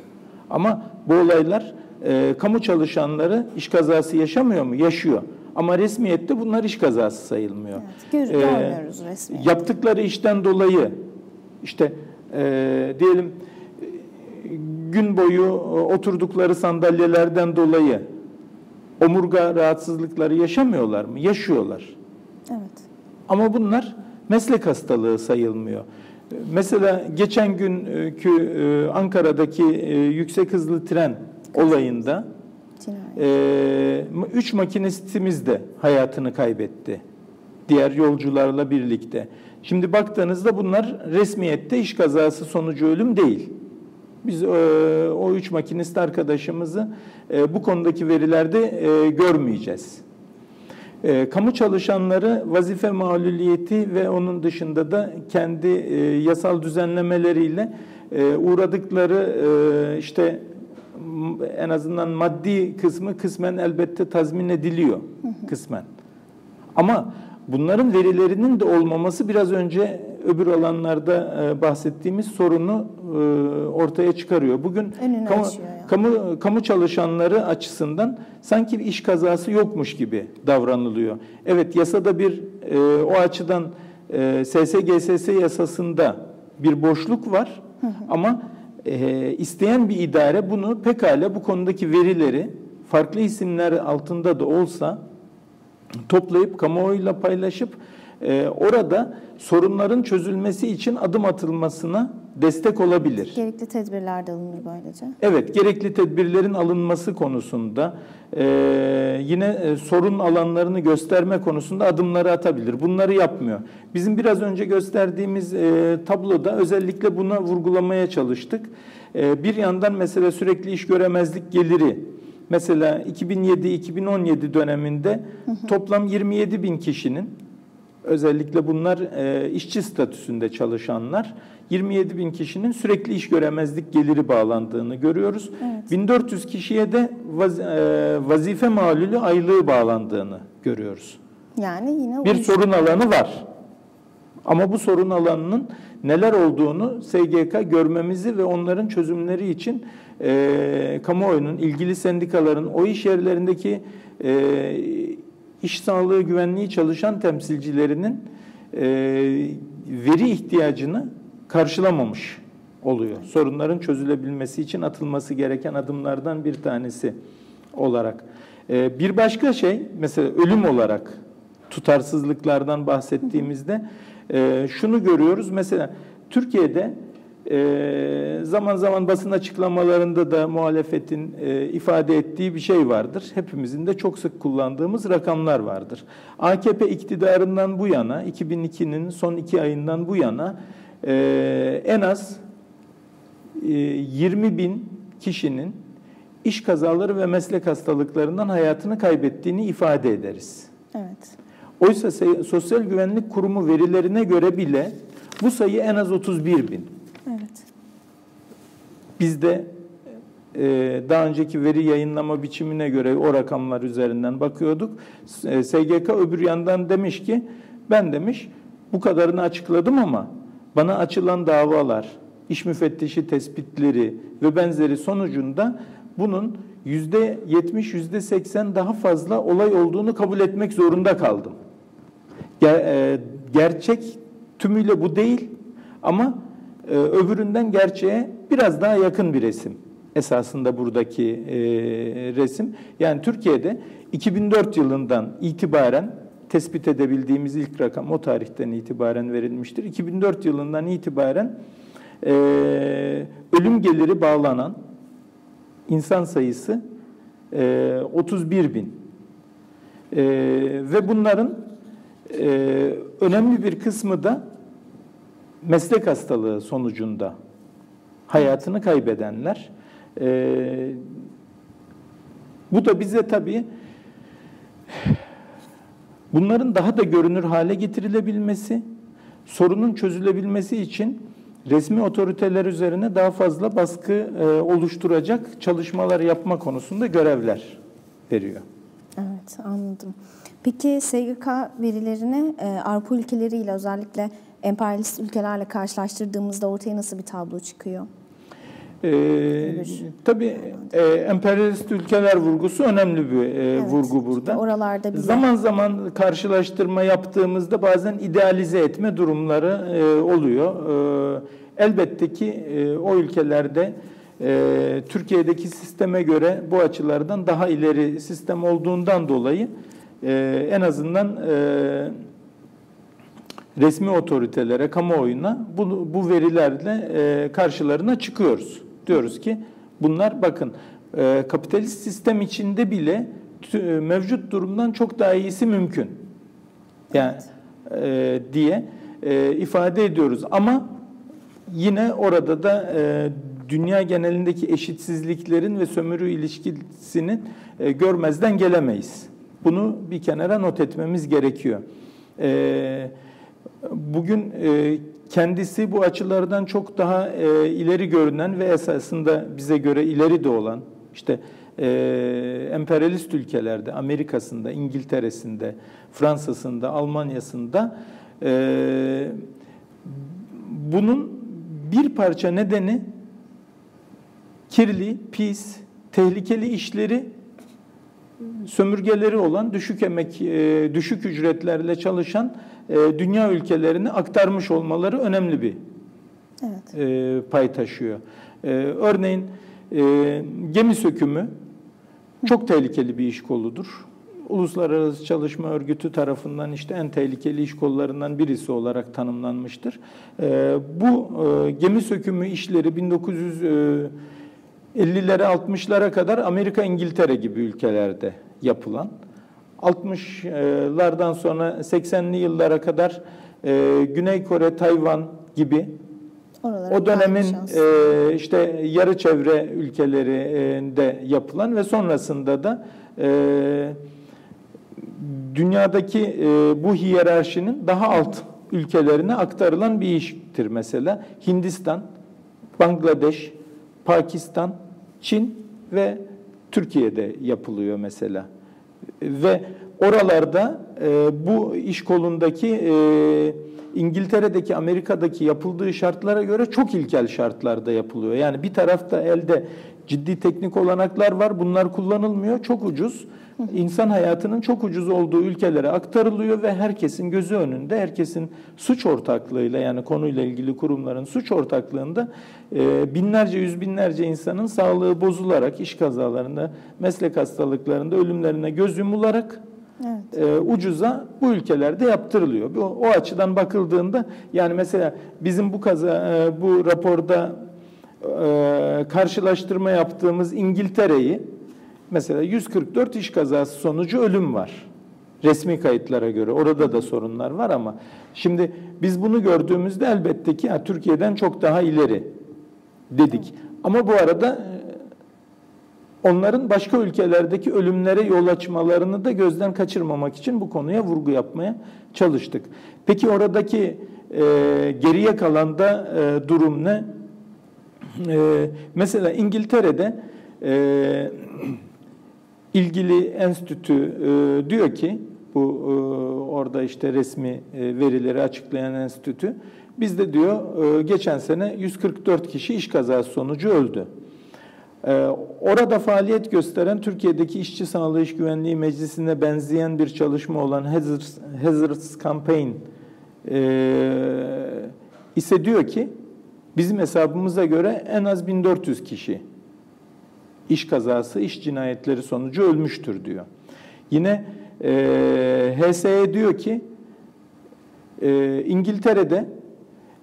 Ama bu olaylar e, kamu çalışanları iş kazası yaşamıyor mu? Yaşıyor. Ama resmiyette bunlar iş kazası sayılmıyor. Evet, gör- Ee, görmüyoruz resmi. Yaptıkları işten dolayı işte e, diyelim gün boyu e, oturdukları sandalyelerden dolayı omurga rahatsızlıkları yaşamıyorlar mı? Yaşıyorlar. Evet. Ama bunlar meslek hastalığı sayılmıyor. Mesela geçen günkü e, Ankara'daki e, yüksek hızlı tren olayında e, üç makinistimiz de hayatını kaybetti. Diğer yolcularla birlikte. Şimdi baktığınızda bunlar resmiyette iş kazası sonucu ölüm değil. Biz e, o üç makinist arkadaşımızı e, bu konudaki verilerde e, görmeyeceğiz. E, kamu çalışanları vazife maluliyeti ve onun dışında da kendi e, yasal düzenlemeleriyle e, uğradıkları e, işte en azından maddi kısmı kısmen elbette tazmin ediliyor kısmen. Ama bunların verilerinin de olmaması biraz önce öbür alanlarda e, bahsettiğimiz sorunu e, ortaya çıkarıyor. Bugün Önünü kamu, yani. kamu kamu çalışanları açısından sanki bir iş kazası yokmuş gibi davranılıyor. Evet yasada bir e, o açıdan e, SSGSS yasasında bir boşluk var ama e, isteyen bir idare bunu pekala bu konudaki verileri farklı isimler altında da olsa toplayıp kamuoyuyla paylaşıp e, orada sorunların çözülmesi için adım atılmasına destek olabilir. Gerekli tedbirler de alınır böylece. Evet, gerekli tedbirlerin alınması konusunda e, yine e, sorun alanlarını gösterme konusunda adımları atabilir. Bunları yapmıyor. Bizim biraz önce gösterdiğimiz e, tabloda özellikle buna vurgulamaya çalıştık. E, bir yandan mesela sürekli iş göremezlik geliri Mesela 2007-2017 döneminde toplam 27 bin kişinin özellikle bunlar e, işçi statüsünde çalışanlar 27 bin kişinin sürekli iş göremezlik geliri bağlandığını görüyoruz. Evet. 1400 kişiye de vaz, e, vazife malulü aylığı bağlandığını görüyoruz. Yani yine Bir sorun alanı var. Ama bu sorun alanının neler olduğunu SGK görmemizi ve onların çözümleri için e, kamuoyunun, ilgili sendikaların, o iş yerlerindeki e, iş sağlığı güvenliği çalışan temsilcilerinin e, veri ihtiyacını karşılamamış oluyor. Sorunların çözülebilmesi için atılması gereken adımlardan bir tanesi olarak. E, bir başka şey, mesela ölüm olarak tutarsızlıklardan bahsettiğimizde e, şunu görüyoruz. Mesela Türkiye'de e, zaman zaman basın açıklamalarında da muhalefetin e, ifade ettiği bir şey vardır. Hepimizin de çok sık kullandığımız rakamlar vardır. AKP iktidarından bu yana, 2002'nin son iki ayından bu yana e, en az e, 20 bin kişinin iş kazaları ve meslek hastalıklarından hayatını kaybettiğini ifade ederiz. Evet. Oysa Sosyal Güvenlik Kurumu verilerine göre bile bu sayı en az 31 bin. Evet. Biz de e, daha önceki veri yayınlama biçimine göre o rakamlar üzerinden bakıyorduk. E, SGK öbür yandan demiş ki ben demiş bu kadarını açıkladım ama bana açılan davalar, iş müfettişi tespitleri ve benzeri sonucunda bunun yüzde 70, yüzde 80 daha fazla olay olduğunu kabul etmek zorunda kaldım. Ger- e, gerçek tümüyle bu değil ama e, öbüründen gerçeğe biraz daha yakın bir resim. Esasında buradaki e, resim. Yani Türkiye'de 2004 yılından itibaren tespit edebildiğimiz ilk rakam o tarihten itibaren verilmiştir. 2004 yılından itibaren e, ölüm geliri bağlanan insan sayısı e, 31 bin. E, ve bunların e, önemli bir kısmı da meslek hastalığı sonucunda hayatını kaybedenler. E, bu da bize tabii bunların daha da görünür hale getirilebilmesi, sorunun çözülebilmesi için resmi otoriteler üzerine daha fazla baskı e, oluşturacak çalışmalar yapma konusunda görevler veriyor. Evet anladım. Peki SGK verilerini e, Avrupa ülkeleriyle özellikle emperyalist ülkelerle karşılaştırdığımızda ortaya nasıl bir tablo çıkıyor? Ee, tabii e, emperyalist ülkeler vurgusu önemli bir e, Evet, vurgu burada. Oralarda bile Zaman zaman karşılaştırma yaptığımızda bazen idealize etme durumları e, oluyor. E, elbette ki e, o ülkelerde e, Türkiye'deki sisteme göre bu açılardan daha ileri sistem olduğundan dolayı e, en azından e, resmi otoritelere, kamuoyuna bu, bu verilerle e, karşılarına çıkıyoruz. Diyoruz ki bunlar bakın e, kapitalist sistem içinde bile tü- mevcut durumdan çok daha iyisi mümkün. Yani e, diye e, ifade ediyoruz ama yine orada da e, dünya genelindeki eşitsizliklerin ve sömürü ilişkisini e, görmezden gelemeyiz. Bunu bir kenara not etmemiz gerekiyor. E, bugün e, kendisi bu açılardan çok daha e, ileri görünen ve esasında bize göre ileri de olan işte e, emperyalist ülkelerde, Amerika'sında, İngiltere'sinde, Fransa'sında, Almanya'sında e, bunun bir parça nedeni kirli, pis, tehlikeli işleri sömürgeleri olan düşük emek, e, düşük ücretlerle çalışan e, dünya ülkelerine aktarmış olmaları önemli bir evet. E, pay taşıyor. Örneğin gemi sökümü çok tehlikeli bir iş koludur. Uluslararası Çalışma Örgütü tarafından işte en tehlikeli iş kollarından birisi olarak tanımlanmıştır. Bu gemi sökümü işleri 1900 50'lere 60'lara kadar Amerika, İngiltere gibi ülkelerde yapılan 60'lardan sonra 80'li yıllara kadar e, Güney Kore, Tayvan gibi Oralara o dönemin e, işte yarı çevre ülkelerinde yapılan ve sonrasında da e, dünyadaki e, bu hiyerarşinin daha alt ülkelerine aktarılan bir iştir mesela. Hindistan, Bangladeş, Pakistan, Çin ve Türkiye'de yapılıyor mesela. Ve oralarda e, bu iş kolundaki e, İngiltere'deki, Amerika'daki yapıldığı şartlara göre çok ilkel şartlarda yapılıyor. Yani bir tarafta elde ciddi teknik olanaklar var. Bunlar kullanılmıyor. Çok ucuz. İnsan hayatının çok ucuz olduğu ülkelere aktarılıyor ve herkesin gözü önünde, herkesin suç ortaklığıyla yani konuyla ilgili kurumların suç ortaklığında e, binlerce, yüz binlerce insanın sağlığı bozularak, iş kazalarında, meslek hastalıklarında ölümlerine göz yumularak Evet. E, ucuza bu ülkelerde yaptırılıyor. O, o açıdan bakıldığında yani mesela bizim bu kaza e, bu raporda e, karşılaştırma yaptığımız İngiltere'yi mesela 144 iş kazası sonucu ölüm var. Resmi kayıtlara göre orada da sorunlar var ama şimdi biz bunu gördüğümüzde elbette ki ya, Türkiye'den çok daha ileri dedik. Ama bu arada e, onların başka ülkelerdeki ölümlere yol açmalarını da gözden kaçırmamak için bu konuya vurgu yapmaya çalıştık. Peki oradaki e, geriye kalan da e, durum ne? E, mesela İngiltere'de e, ilgili enstitü e, diyor ki bu e, orada işte resmi e, verileri açıklayan enstitü bizde diyor e, geçen sene 144 kişi iş kazası sonucu öldü. E, orada faaliyet gösteren Türkiye'deki İşçi Sağlığı İş Güvenliği Meclisi'ne benzeyen bir çalışma olan Hazards, Hazards Campaign e, ise diyor ki bizim hesabımıza göre en az 1400 kişi iş kazası, iş cinayetleri sonucu ölmüştür diyor. Yine e, HSE diyor ki e, İngiltere'de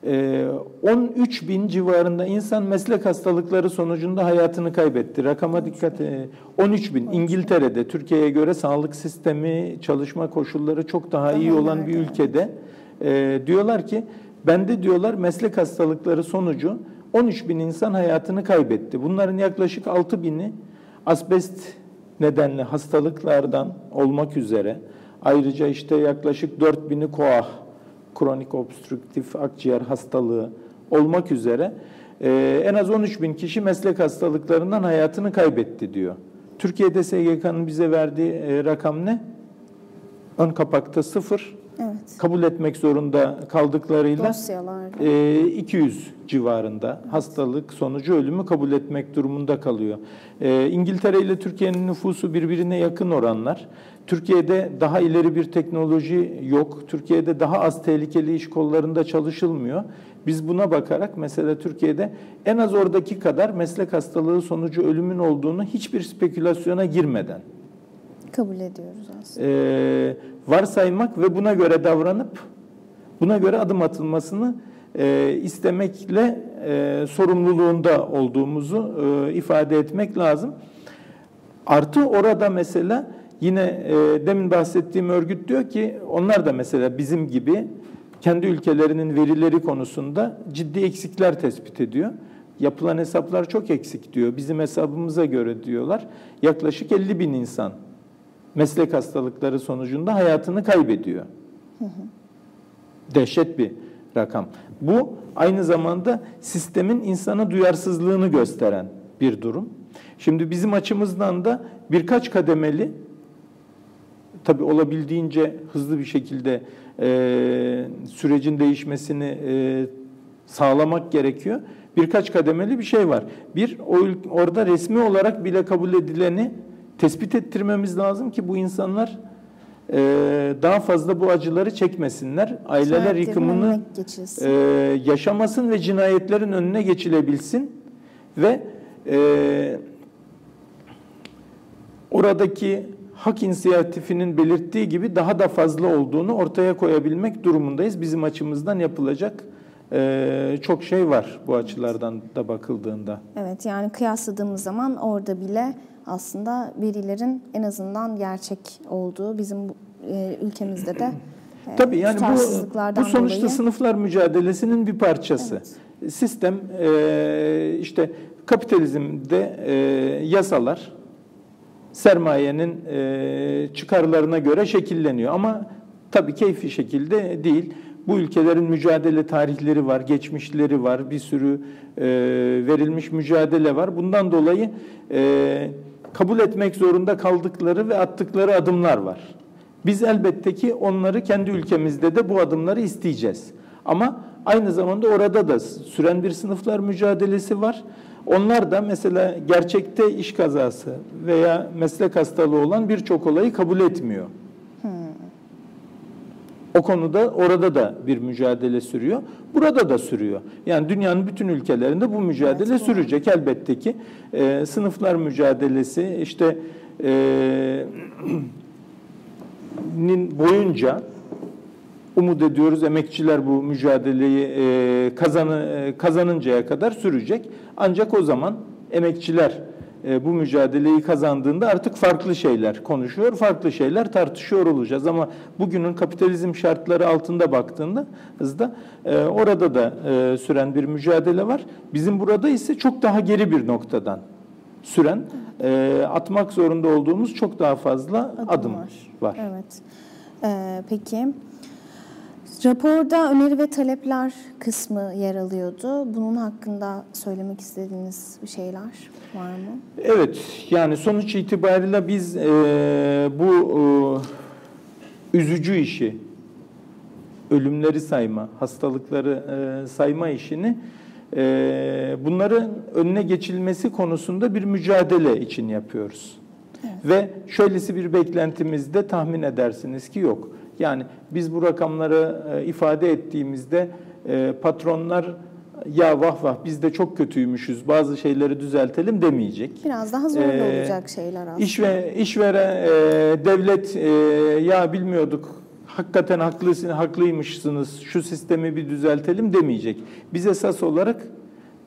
e, 13 bin civarında insan meslek hastalıkları sonucunda hayatını kaybetti. Rakama dikkat e, 13 bin. İngiltere'de Türkiye'ye göre sağlık sistemi, çalışma koşulları çok daha iyi olan bir ülkede e, diyorlar ki bende diyorlar meslek hastalıkları sonucu 13 bin insan hayatını kaybetti. Bunların yaklaşık 6 bini asbest nedenli hastalıklardan olmak üzere ayrıca işte yaklaşık 4 bini koah, kronik obstrüktif akciğer hastalığı olmak üzere e, en az 13 bin kişi meslek hastalıklarından hayatını kaybetti diyor. Türkiye'de SGK'nın bize verdiği e, rakam ne? Ön kapakta sıfır. Kabul etmek zorunda kaldıklarıyla e, 200 civarında evet. hastalık sonucu ölümü kabul etmek durumunda kalıyor. E, İngiltere ile Türkiye'nin nüfusu birbirine yakın oranlar. Türkiye'de daha ileri bir teknoloji yok. Türkiye'de daha az tehlikeli iş kollarında çalışılmıyor. Biz buna bakarak mesela Türkiye'de en az oradaki kadar meslek hastalığı sonucu ölümün olduğunu hiçbir spekülasyona girmeden kabul ediyoruz aslında. Ee, varsaymak ve buna göre davranıp buna göre adım atılmasını e, istemekle e, sorumluluğunda olduğumuzu e, ifade etmek lazım. Artı orada mesela yine e, demin bahsettiğim örgüt diyor ki onlar da mesela bizim gibi kendi ülkelerinin verileri konusunda ciddi eksikler tespit ediyor. Yapılan hesaplar çok eksik diyor. Bizim hesabımıza göre diyorlar. Yaklaşık 50 bin insan meslek hastalıkları sonucunda hayatını kaybediyor. Dehşet bir rakam. Bu aynı zamanda sistemin insana duyarsızlığını gösteren bir durum. Şimdi bizim açımızdan da birkaç kademeli, tabii olabildiğince hızlı bir şekilde e, sürecin değişmesini e, sağlamak gerekiyor. Birkaç kademeli bir şey var. Bir, orada resmi olarak bile kabul edileni tespit ettirmemiz lazım ki bu insanlar e, daha fazla bu acıları çekmesinler. Aileler yıkımını e, yaşamasın ve cinayetlerin önüne geçilebilsin ve e, oradaki hak inisiyatifinin belirttiği gibi daha da fazla olduğunu ortaya koyabilmek durumundayız. Bizim açımızdan yapılacak e, çok şey var bu açılardan da bakıldığında. Evet yani kıyasladığımız zaman orada bile aslında verilerin en azından gerçek olduğu bizim e, ülkemizde de e, Tabii yani bu, bu sonuçta dolayı- sınıflar mücadelesinin bir parçası. Sistem e, işte kapitalizmde e, yasalar sermayenin e, çıkarlarına göre şekilleniyor ama tabii keyfi şekilde değil. Bu ülkelerin mücadele tarihleri var, geçmişleri var, bir sürü e, verilmiş mücadele var. Bundan dolayı e, kabul etmek zorunda kaldıkları ve attıkları adımlar var. Biz elbette ki onları kendi ülkemizde de bu adımları isteyeceğiz. Ama aynı zamanda orada da süren bir sınıflar mücadelesi var. Onlar da mesela gerçekte iş kazası veya meslek hastalığı olan birçok olayı kabul etmiyor. O konuda orada da bir mücadele sürüyor. Burada da sürüyor. Yani dünyanın bütün ülkelerinde bu mücadele Evet, sürecek elbette ki. Ee, sınıflar mücadelesi işte e, nin boyunca umut ediyoruz emekçiler bu mücadeleyi e, kazanı, e, kazanıncaya kadar sürecek. Ancak o zaman emekçiler e, bu mücadeleyi kazandığında artık farklı şeyler konuşuyor, farklı şeyler tartışıyor olacağız. Ama bugünün kapitalizm şartları altında baktığında hızda e, orada da e, süren bir mücadele var. Bizim burada ise çok daha geri bir noktadan süren, e, atmak zorunda olduğumuz çok daha fazla adım, var. Evet. Ee, peki. Raporda öneri ve talepler kısmı yer alıyordu. Bunun hakkında söylemek istediğiniz bir şeyler var mı? Evet, yani sonuç itibariyle biz e, bu e, üzücü işi, ölümleri sayma, hastalıkları e, sayma işini e, bunların önüne geçilmesi konusunda bir mücadele için yapıyoruz. Ve şöylesi bir beklentimiz de tahmin edersiniz ki yok. Yani biz bu rakamları e, ifade ettiğimizde e, patronlar ya vah vah biz de çok kötüymüşüz bazı şeyleri düzeltelim demeyecek. Biraz daha zorlu Ee, olacak şeyler aslında. İş ve işveren e, devlet e, ya bilmiyorduk hakikaten haklısın haklıymışsınız şu sistemi bir düzeltelim demeyecek. Biz esas olarak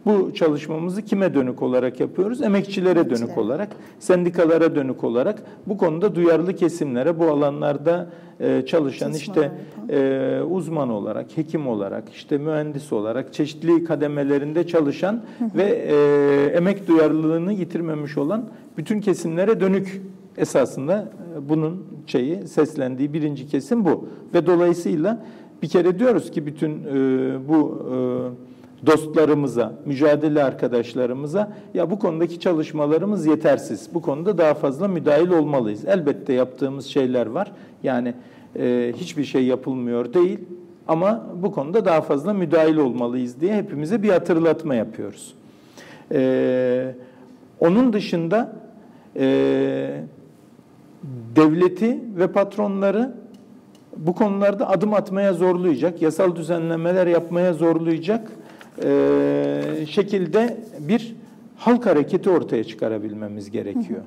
bu çalışmamızı kime dönük olarak yapıyoruz? Emekçilere dönük olarak, sendikalara dönük olarak. Bu konuda duyarlı kesimlere bu alanlarda e, çalışan işte e, uzman olarak, hekim olarak, işte mühendis olarak çeşitli kademelerinde çalışan ve e, emek duyarlılığını yitirmemiş olan bütün kesimlere dönük esasında e, bunun şeyi seslendiği birinci kesim bu. Ve dolayısıyla bir kere diyoruz ki bütün e, bu e, dostlarımıza, mücadele arkadaşlarımıza ya bu konudaki çalışmalarımız yetersiz. Bu konuda daha fazla müdahil olmalıyız. Elbette yaptığımız şeyler var. Yani e, hiçbir şey yapılmıyor değil ama bu konuda daha fazla müdahil olmalıyız diye hepimize bir hatırlatma yapıyoruz. E, onun dışında e, devleti ve patronları bu konularda adım atmaya zorlayacak, yasal düzenlemeler yapmaya zorlayacak e, şekilde bir halk hareketi ortaya çıkarabilmemiz gerekiyor.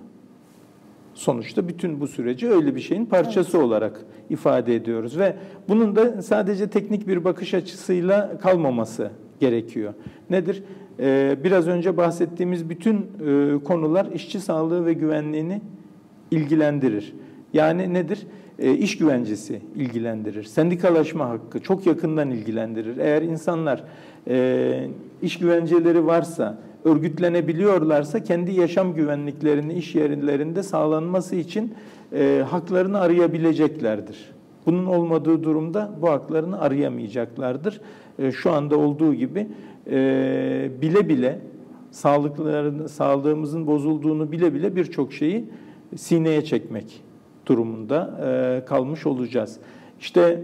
Sonuçta bütün bu süreci öyle bir şeyin parçası olarak ifade ediyoruz ve bunun da sadece teknik bir bakış açısıyla kalmaması gerekiyor. Nedir? Ee, biraz önce bahsettiğimiz bütün e, konular işçi sağlığı ve güvenliğini ilgilendirir. Yani nedir? E, iş güvencesi ilgilendirir. Sendikalaşma hakkı çok yakından ilgilendirir. Eğer insanlar e, iş güvenceleri varsa, örgütlenebiliyorlarsa kendi yaşam güvenliklerini iş yerlerinde sağlanması için e, haklarını arayabileceklerdir. Bunun olmadığı durumda bu haklarını arayamayacaklardır. E, şu anda olduğu gibi e, bile bile sağlıklarını, sağlığımızın bozulduğunu bile bile birçok şeyi sineye çekmek durumunda e, kalmış olacağız. İşte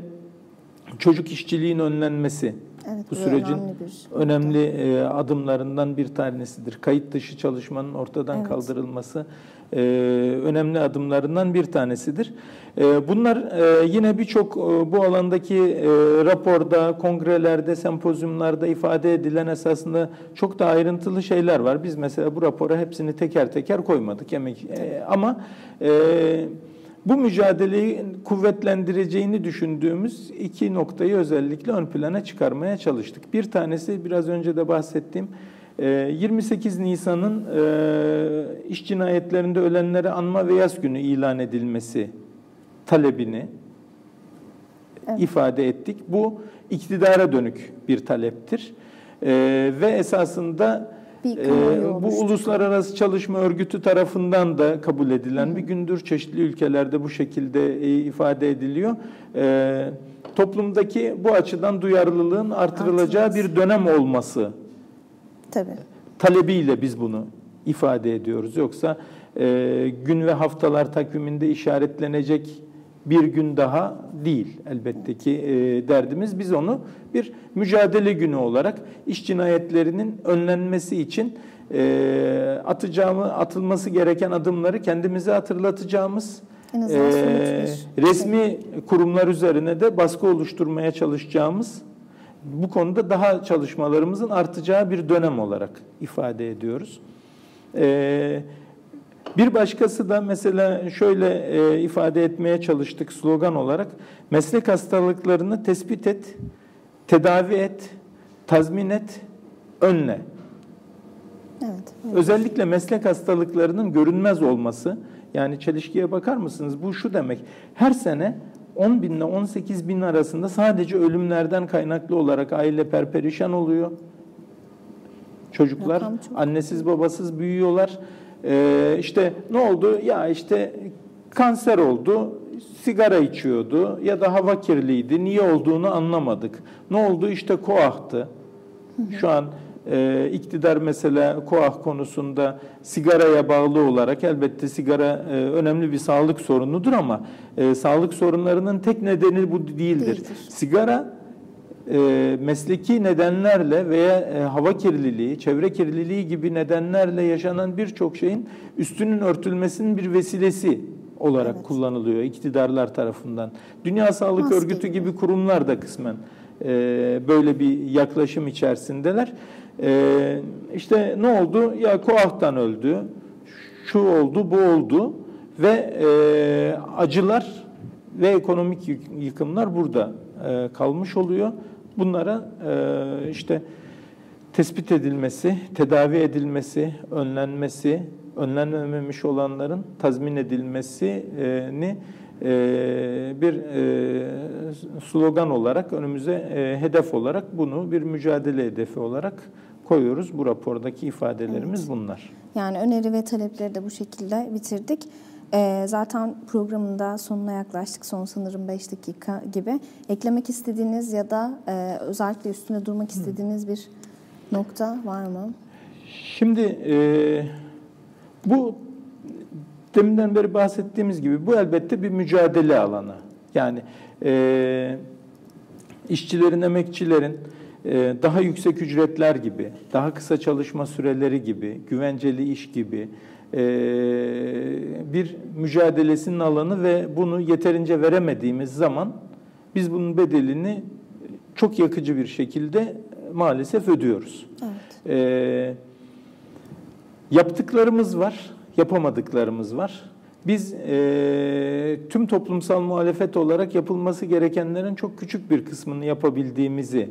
çocuk işçiliğin önlenmesi, Evet, bu sürecin önemli bir önemli e, adımlarından bir tanesidir. Kayıt dışı çalışmanın ortadan Evet. kaldırılması e, önemli adımlarından bir tanesidir. E, bunlar e, yine birçok e, bu alandaki e, raporda, kongrelerde, sempozyumlarda ifade edilen esasında çok da ayrıntılı şeyler var. Biz mesela bu rapora hepsini teker teker koymadık emek e, ama e, bu mücadeleyi kuvvetlendireceğini düşündüğümüz iki noktayı özellikle ön plana çıkarmaya çalıştık. Bir tanesi biraz önce de bahsettiğim e, 28 Nisan'ın e, iş cinayetlerinde ölenleri anma ve yas günü ilan edilmesi talebini Evet. ifade ettik. Bu iktidara dönük bir taleptir. E, ve esasında Bir ee, bu oluştu. Uluslararası Çalışma Örgütü tarafından da kabul edilen bir gündür. Çeşitli ülkelerde bu şekilde e, ifade ediliyor. Ee, toplumdaki bu açıdan duyarlılığın artırılacağı bir dönem olması Tabii. talebiyle biz bunu ifade ediyoruz. Yoksa e, gün ve haftalar takviminde işaretlenecek bir gün daha değil elbette ki e, derdimiz. Biz onu bir mücadele günü olarak iş cinayetlerinin önlenmesi için e, atacağımı atılması gereken adımları kendimize hatırlatacağımız En e, bir resmi kurumlar üzerine de baskı oluşturmaya çalışacağımız bu konuda daha çalışmalarımızın artacağı bir dönem olarak ifade ediyoruz. Ee, bir başkası da mesela şöyle e, ifade etmeye çalıştık slogan olarak meslek hastalıklarını tespit et, tedavi et, tazmin et, önle. Evet. Özellikle meslek hastalıklarının görünmez olması, yani çelişkiye bakar mısınız? Bu şu demek, her sene 10 bin ile 18 bin arasında sadece ölümlerden kaynaklı olarak aile perperişan oluyor. Çocuklar annesiz babasız büyüyorlar. Ee, işte ne oldu? Ya işte kanser oldu, sigara içiyordu ya da hava kirliydi. Niye olduğunu anlamadık. Ne oldu? İşte koahtı. Şu an e, iktidar mesela koah konusunda sigaraya bağlı olarak elbette sigara e, önemli bir sağlık sorunudur ama e, sağlık sorunlarının tek nedeni bu değildir. Değildir. Sigara e, mesleki nedenlerle veya e, hava kirliliği, çevre kirliliği gibi nedenlerle yaşanan birçok şeyin üstünün örtülmesinin bir vesilesi olarak Evet. kullanılıyor iktidarlar tarafından. Dünya Sağlık Maske Örgütü gibi. gibi kurumlar da kısmen e, böyle bir yaklaşım içerisindeler. E, işte ne oldu? Ya koahtan öldü, şu oldu, bu oldu ve e, acılar ve ekonomik yık- yıkımlar burada e, kalmış oluyor. Bunlara e, işte tespit edilmesi, tedavi edilmesi, önlenmesi, önlenmemiş olanların tazmin edilmesini e, bir e, slogan olarak önümüze e, hedef olarak bunu bir mücadele hedefi olarak koyuyoruz. Bu rapordaki ifadelerimiz bunlar. Yani öneri ve talepleri de bu şekilde bitirdik. Ee, zaten programın da sonuna yaklaştık. Son sanırım 5 dakika gibi. Eklemek istediğiniz ya da e, özellikle üstüne durmak istediğiniz bir nokta var mı? Şimdi e, bu deminden beri bahsettiğimiz gibi bu elbette bir mücadele alanı. Yani e, işçilerin, emekçilerin e, daha yüksek ücretler gibi, daha kısa çalışma süreleri gibi, güvenceli iş gibi e, bir mücadelesinin alanı ve bunu yeterince veremediğimiz zaman biz bunun bedelini çok yakıcı bir şekilde maalesef ödüyoruz. Evet. Ee, yaptıklarımız var, yapamadıklarımız var. Biz e, tüm toplumsal muhalefet olarak yapılması gerekenlerin çok küçük bir kısmını yapabildiğimizi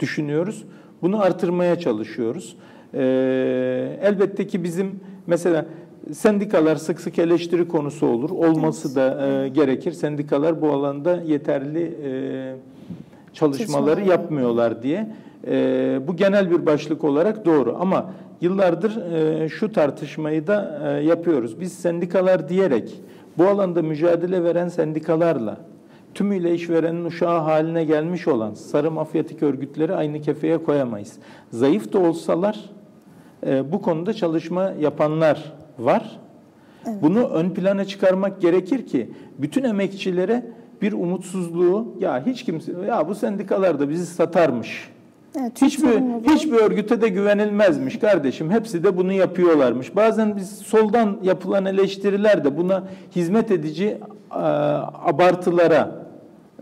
düşünüyoruz. Bunu artırmaya çalışıyoruz. Ee, elbette ki bizim mesela sendikalar sık sık eleştiri konusu olur. Olması da e, gerekir. Sendikalar bu alanda yeterli e, çalışmaları Çalışmalar yapmıyorlar diye. E, bu genel bir başlık olarak doğru ama yıllardır e, şu tartışmayı da e, yapıyoruz. Biz sendikalar diyerek bu alanda mücadele veren sendikalarla tümüyle işverenin uşağı haline gelmiş olan sarı mafyatik örgütleri aynı kefeye koyamayız. Zayıf da olsalar e, bu konuda çalışma yapanlar var. Bunu ön plana çıkarmak gerekir ki bütün emekçilere bir umutsuzluğu ya hiç kimse ya bu sendikalar da bizi satarmış. Evet, Hiçbir hiçbir örgüte de güvenilmezmiş kardeşim. Hepsi de bunu yapıyorlarmış. Bazen biz soldan yapılan eleştiriler de buna hizmet edici e, abartılara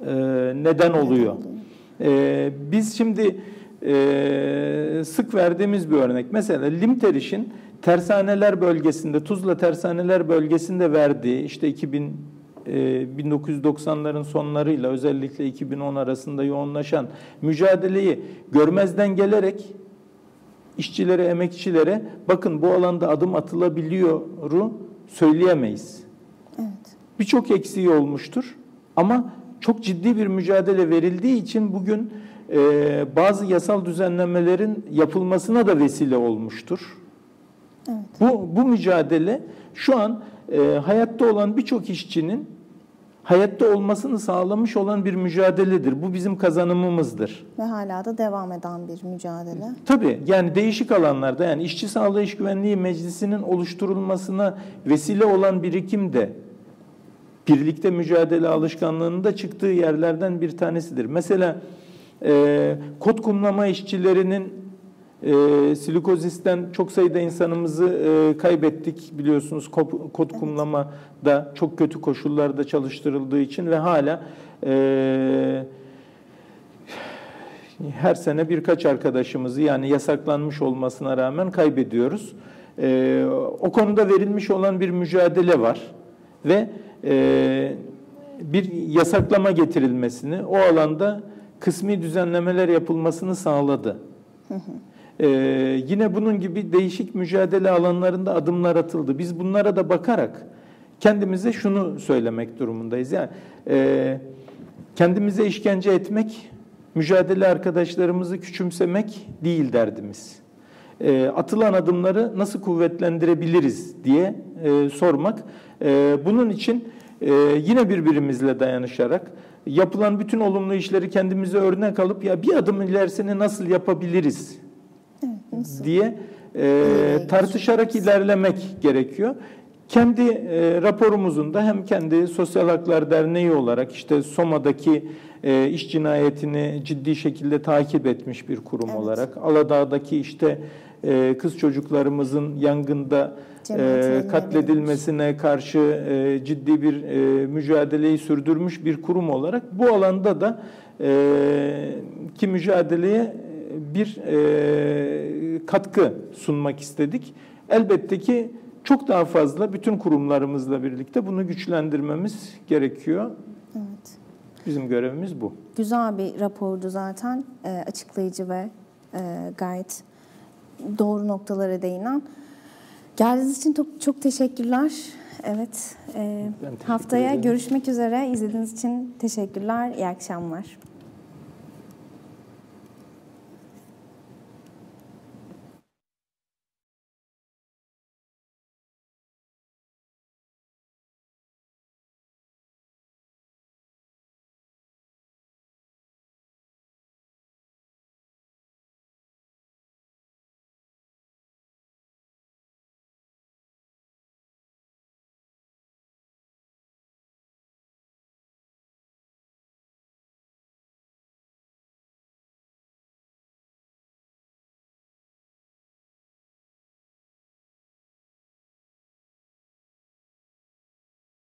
e, neden oluyor. E, biz şimdi e, sık verdiğimiz bir örnek. Mesela Limteriş'in tersaneler bölgesinde, Tuzla tersaneler bölgesinde verdiği işte 2000 e, 1990'ların sonlarıyla özellikle 2010 arasında yoğunlaşan mücadeleyi görmezden gelerek işçilere, emekçilere bakın bu alanda adım atılabiliyoru söyleyemeyiz. Evet. Birçok eksiği olmuştur ama çok ciddi bir mücadele verildiği için bugün e, bazı yasal düzenlemelerin yapılmasına da vesile olmuştur. Evet. Bu, bu mücadele şu an e, hayatta olan birçok işçinin hayatta olmasını sağlamış olan bir mücadeledir. Bu bizim kazanımımızdır. Ve hala da devam eden bir mücadele. Tabii yani değişik alanlarda yani işçi sağlığı iş güvenliği meclisinin oluşturulmasına vesile olan birikim de birlikte mücadele alışkanlığının da çıktığı yerlerden bir tanesidir. Mesela e, kot kumlama işçilerinin e, silikozisten çok sayıda insanımızı e, kaybettik biliyorsunuz Kop- kot kumlama da çok kötü koşullarda çalıştırıldığı için ve hala e, her sene birkaç arkadaşımızı yani yasaklanmış olmasına rağmen kaybediyoruz. Ee, o konuda verilmiş olan bir mücadele var ve e, bir yasaklama getirilmesini, o alanda kısmi düzenlemeler yapılmasını sağladı. Ee, yine bunun gibi değişik mücadele alanlarında adımlar atıldı. Biz bunlara da bakarak kendimize şunu söylemek durumundayız. Yani e, kendimize işkence etmek, mücadele arkadaşlarımızı küçümsemek değil derdimiz. E, atılan adımları nasıl kuvvetlendirebiliriz diye e, sormak. E, bunun için e, yine birbirimizle dayanışarak yapılan bütün olumlu işleri kendimize örnek alıp ya bir adım ilerisini nasıl yapabiliriz diye e, tartışarak ilerlemek gerekiyor. Kendi e, raporumuzun da hem kendi Sosyal Haklar Derneği olarak işte Soma'daki e, iş cinayetini ciddi şekilde takip etmiş bir kurum Evet. olarak, Aladağ'daki işte e, kız çocuklarımızın yangında e, katledilmesine karşı e, ciddi bir e, mücadeleyi sürdürmüş bir kurum olarak bu alanda da e, ki mücadeleye bir e, katkı sunmak istedik. Elbette ki çok daha fazla bütün kurumlarımızla birlikte bunu güçlendirmemiz gerekiyor. Evet. Bizim görevimiz bu. Güzel bir rapordu zaten. E, açıklayıcı ve e, gayet doğru noktalara değinen. Geldiğiniz için çok, çok teşekkürler. Evet. e, teşekkür haftaya ederim. görüşmek üzere. İzlediğiniz için teşekkürler. İyi akşamlar.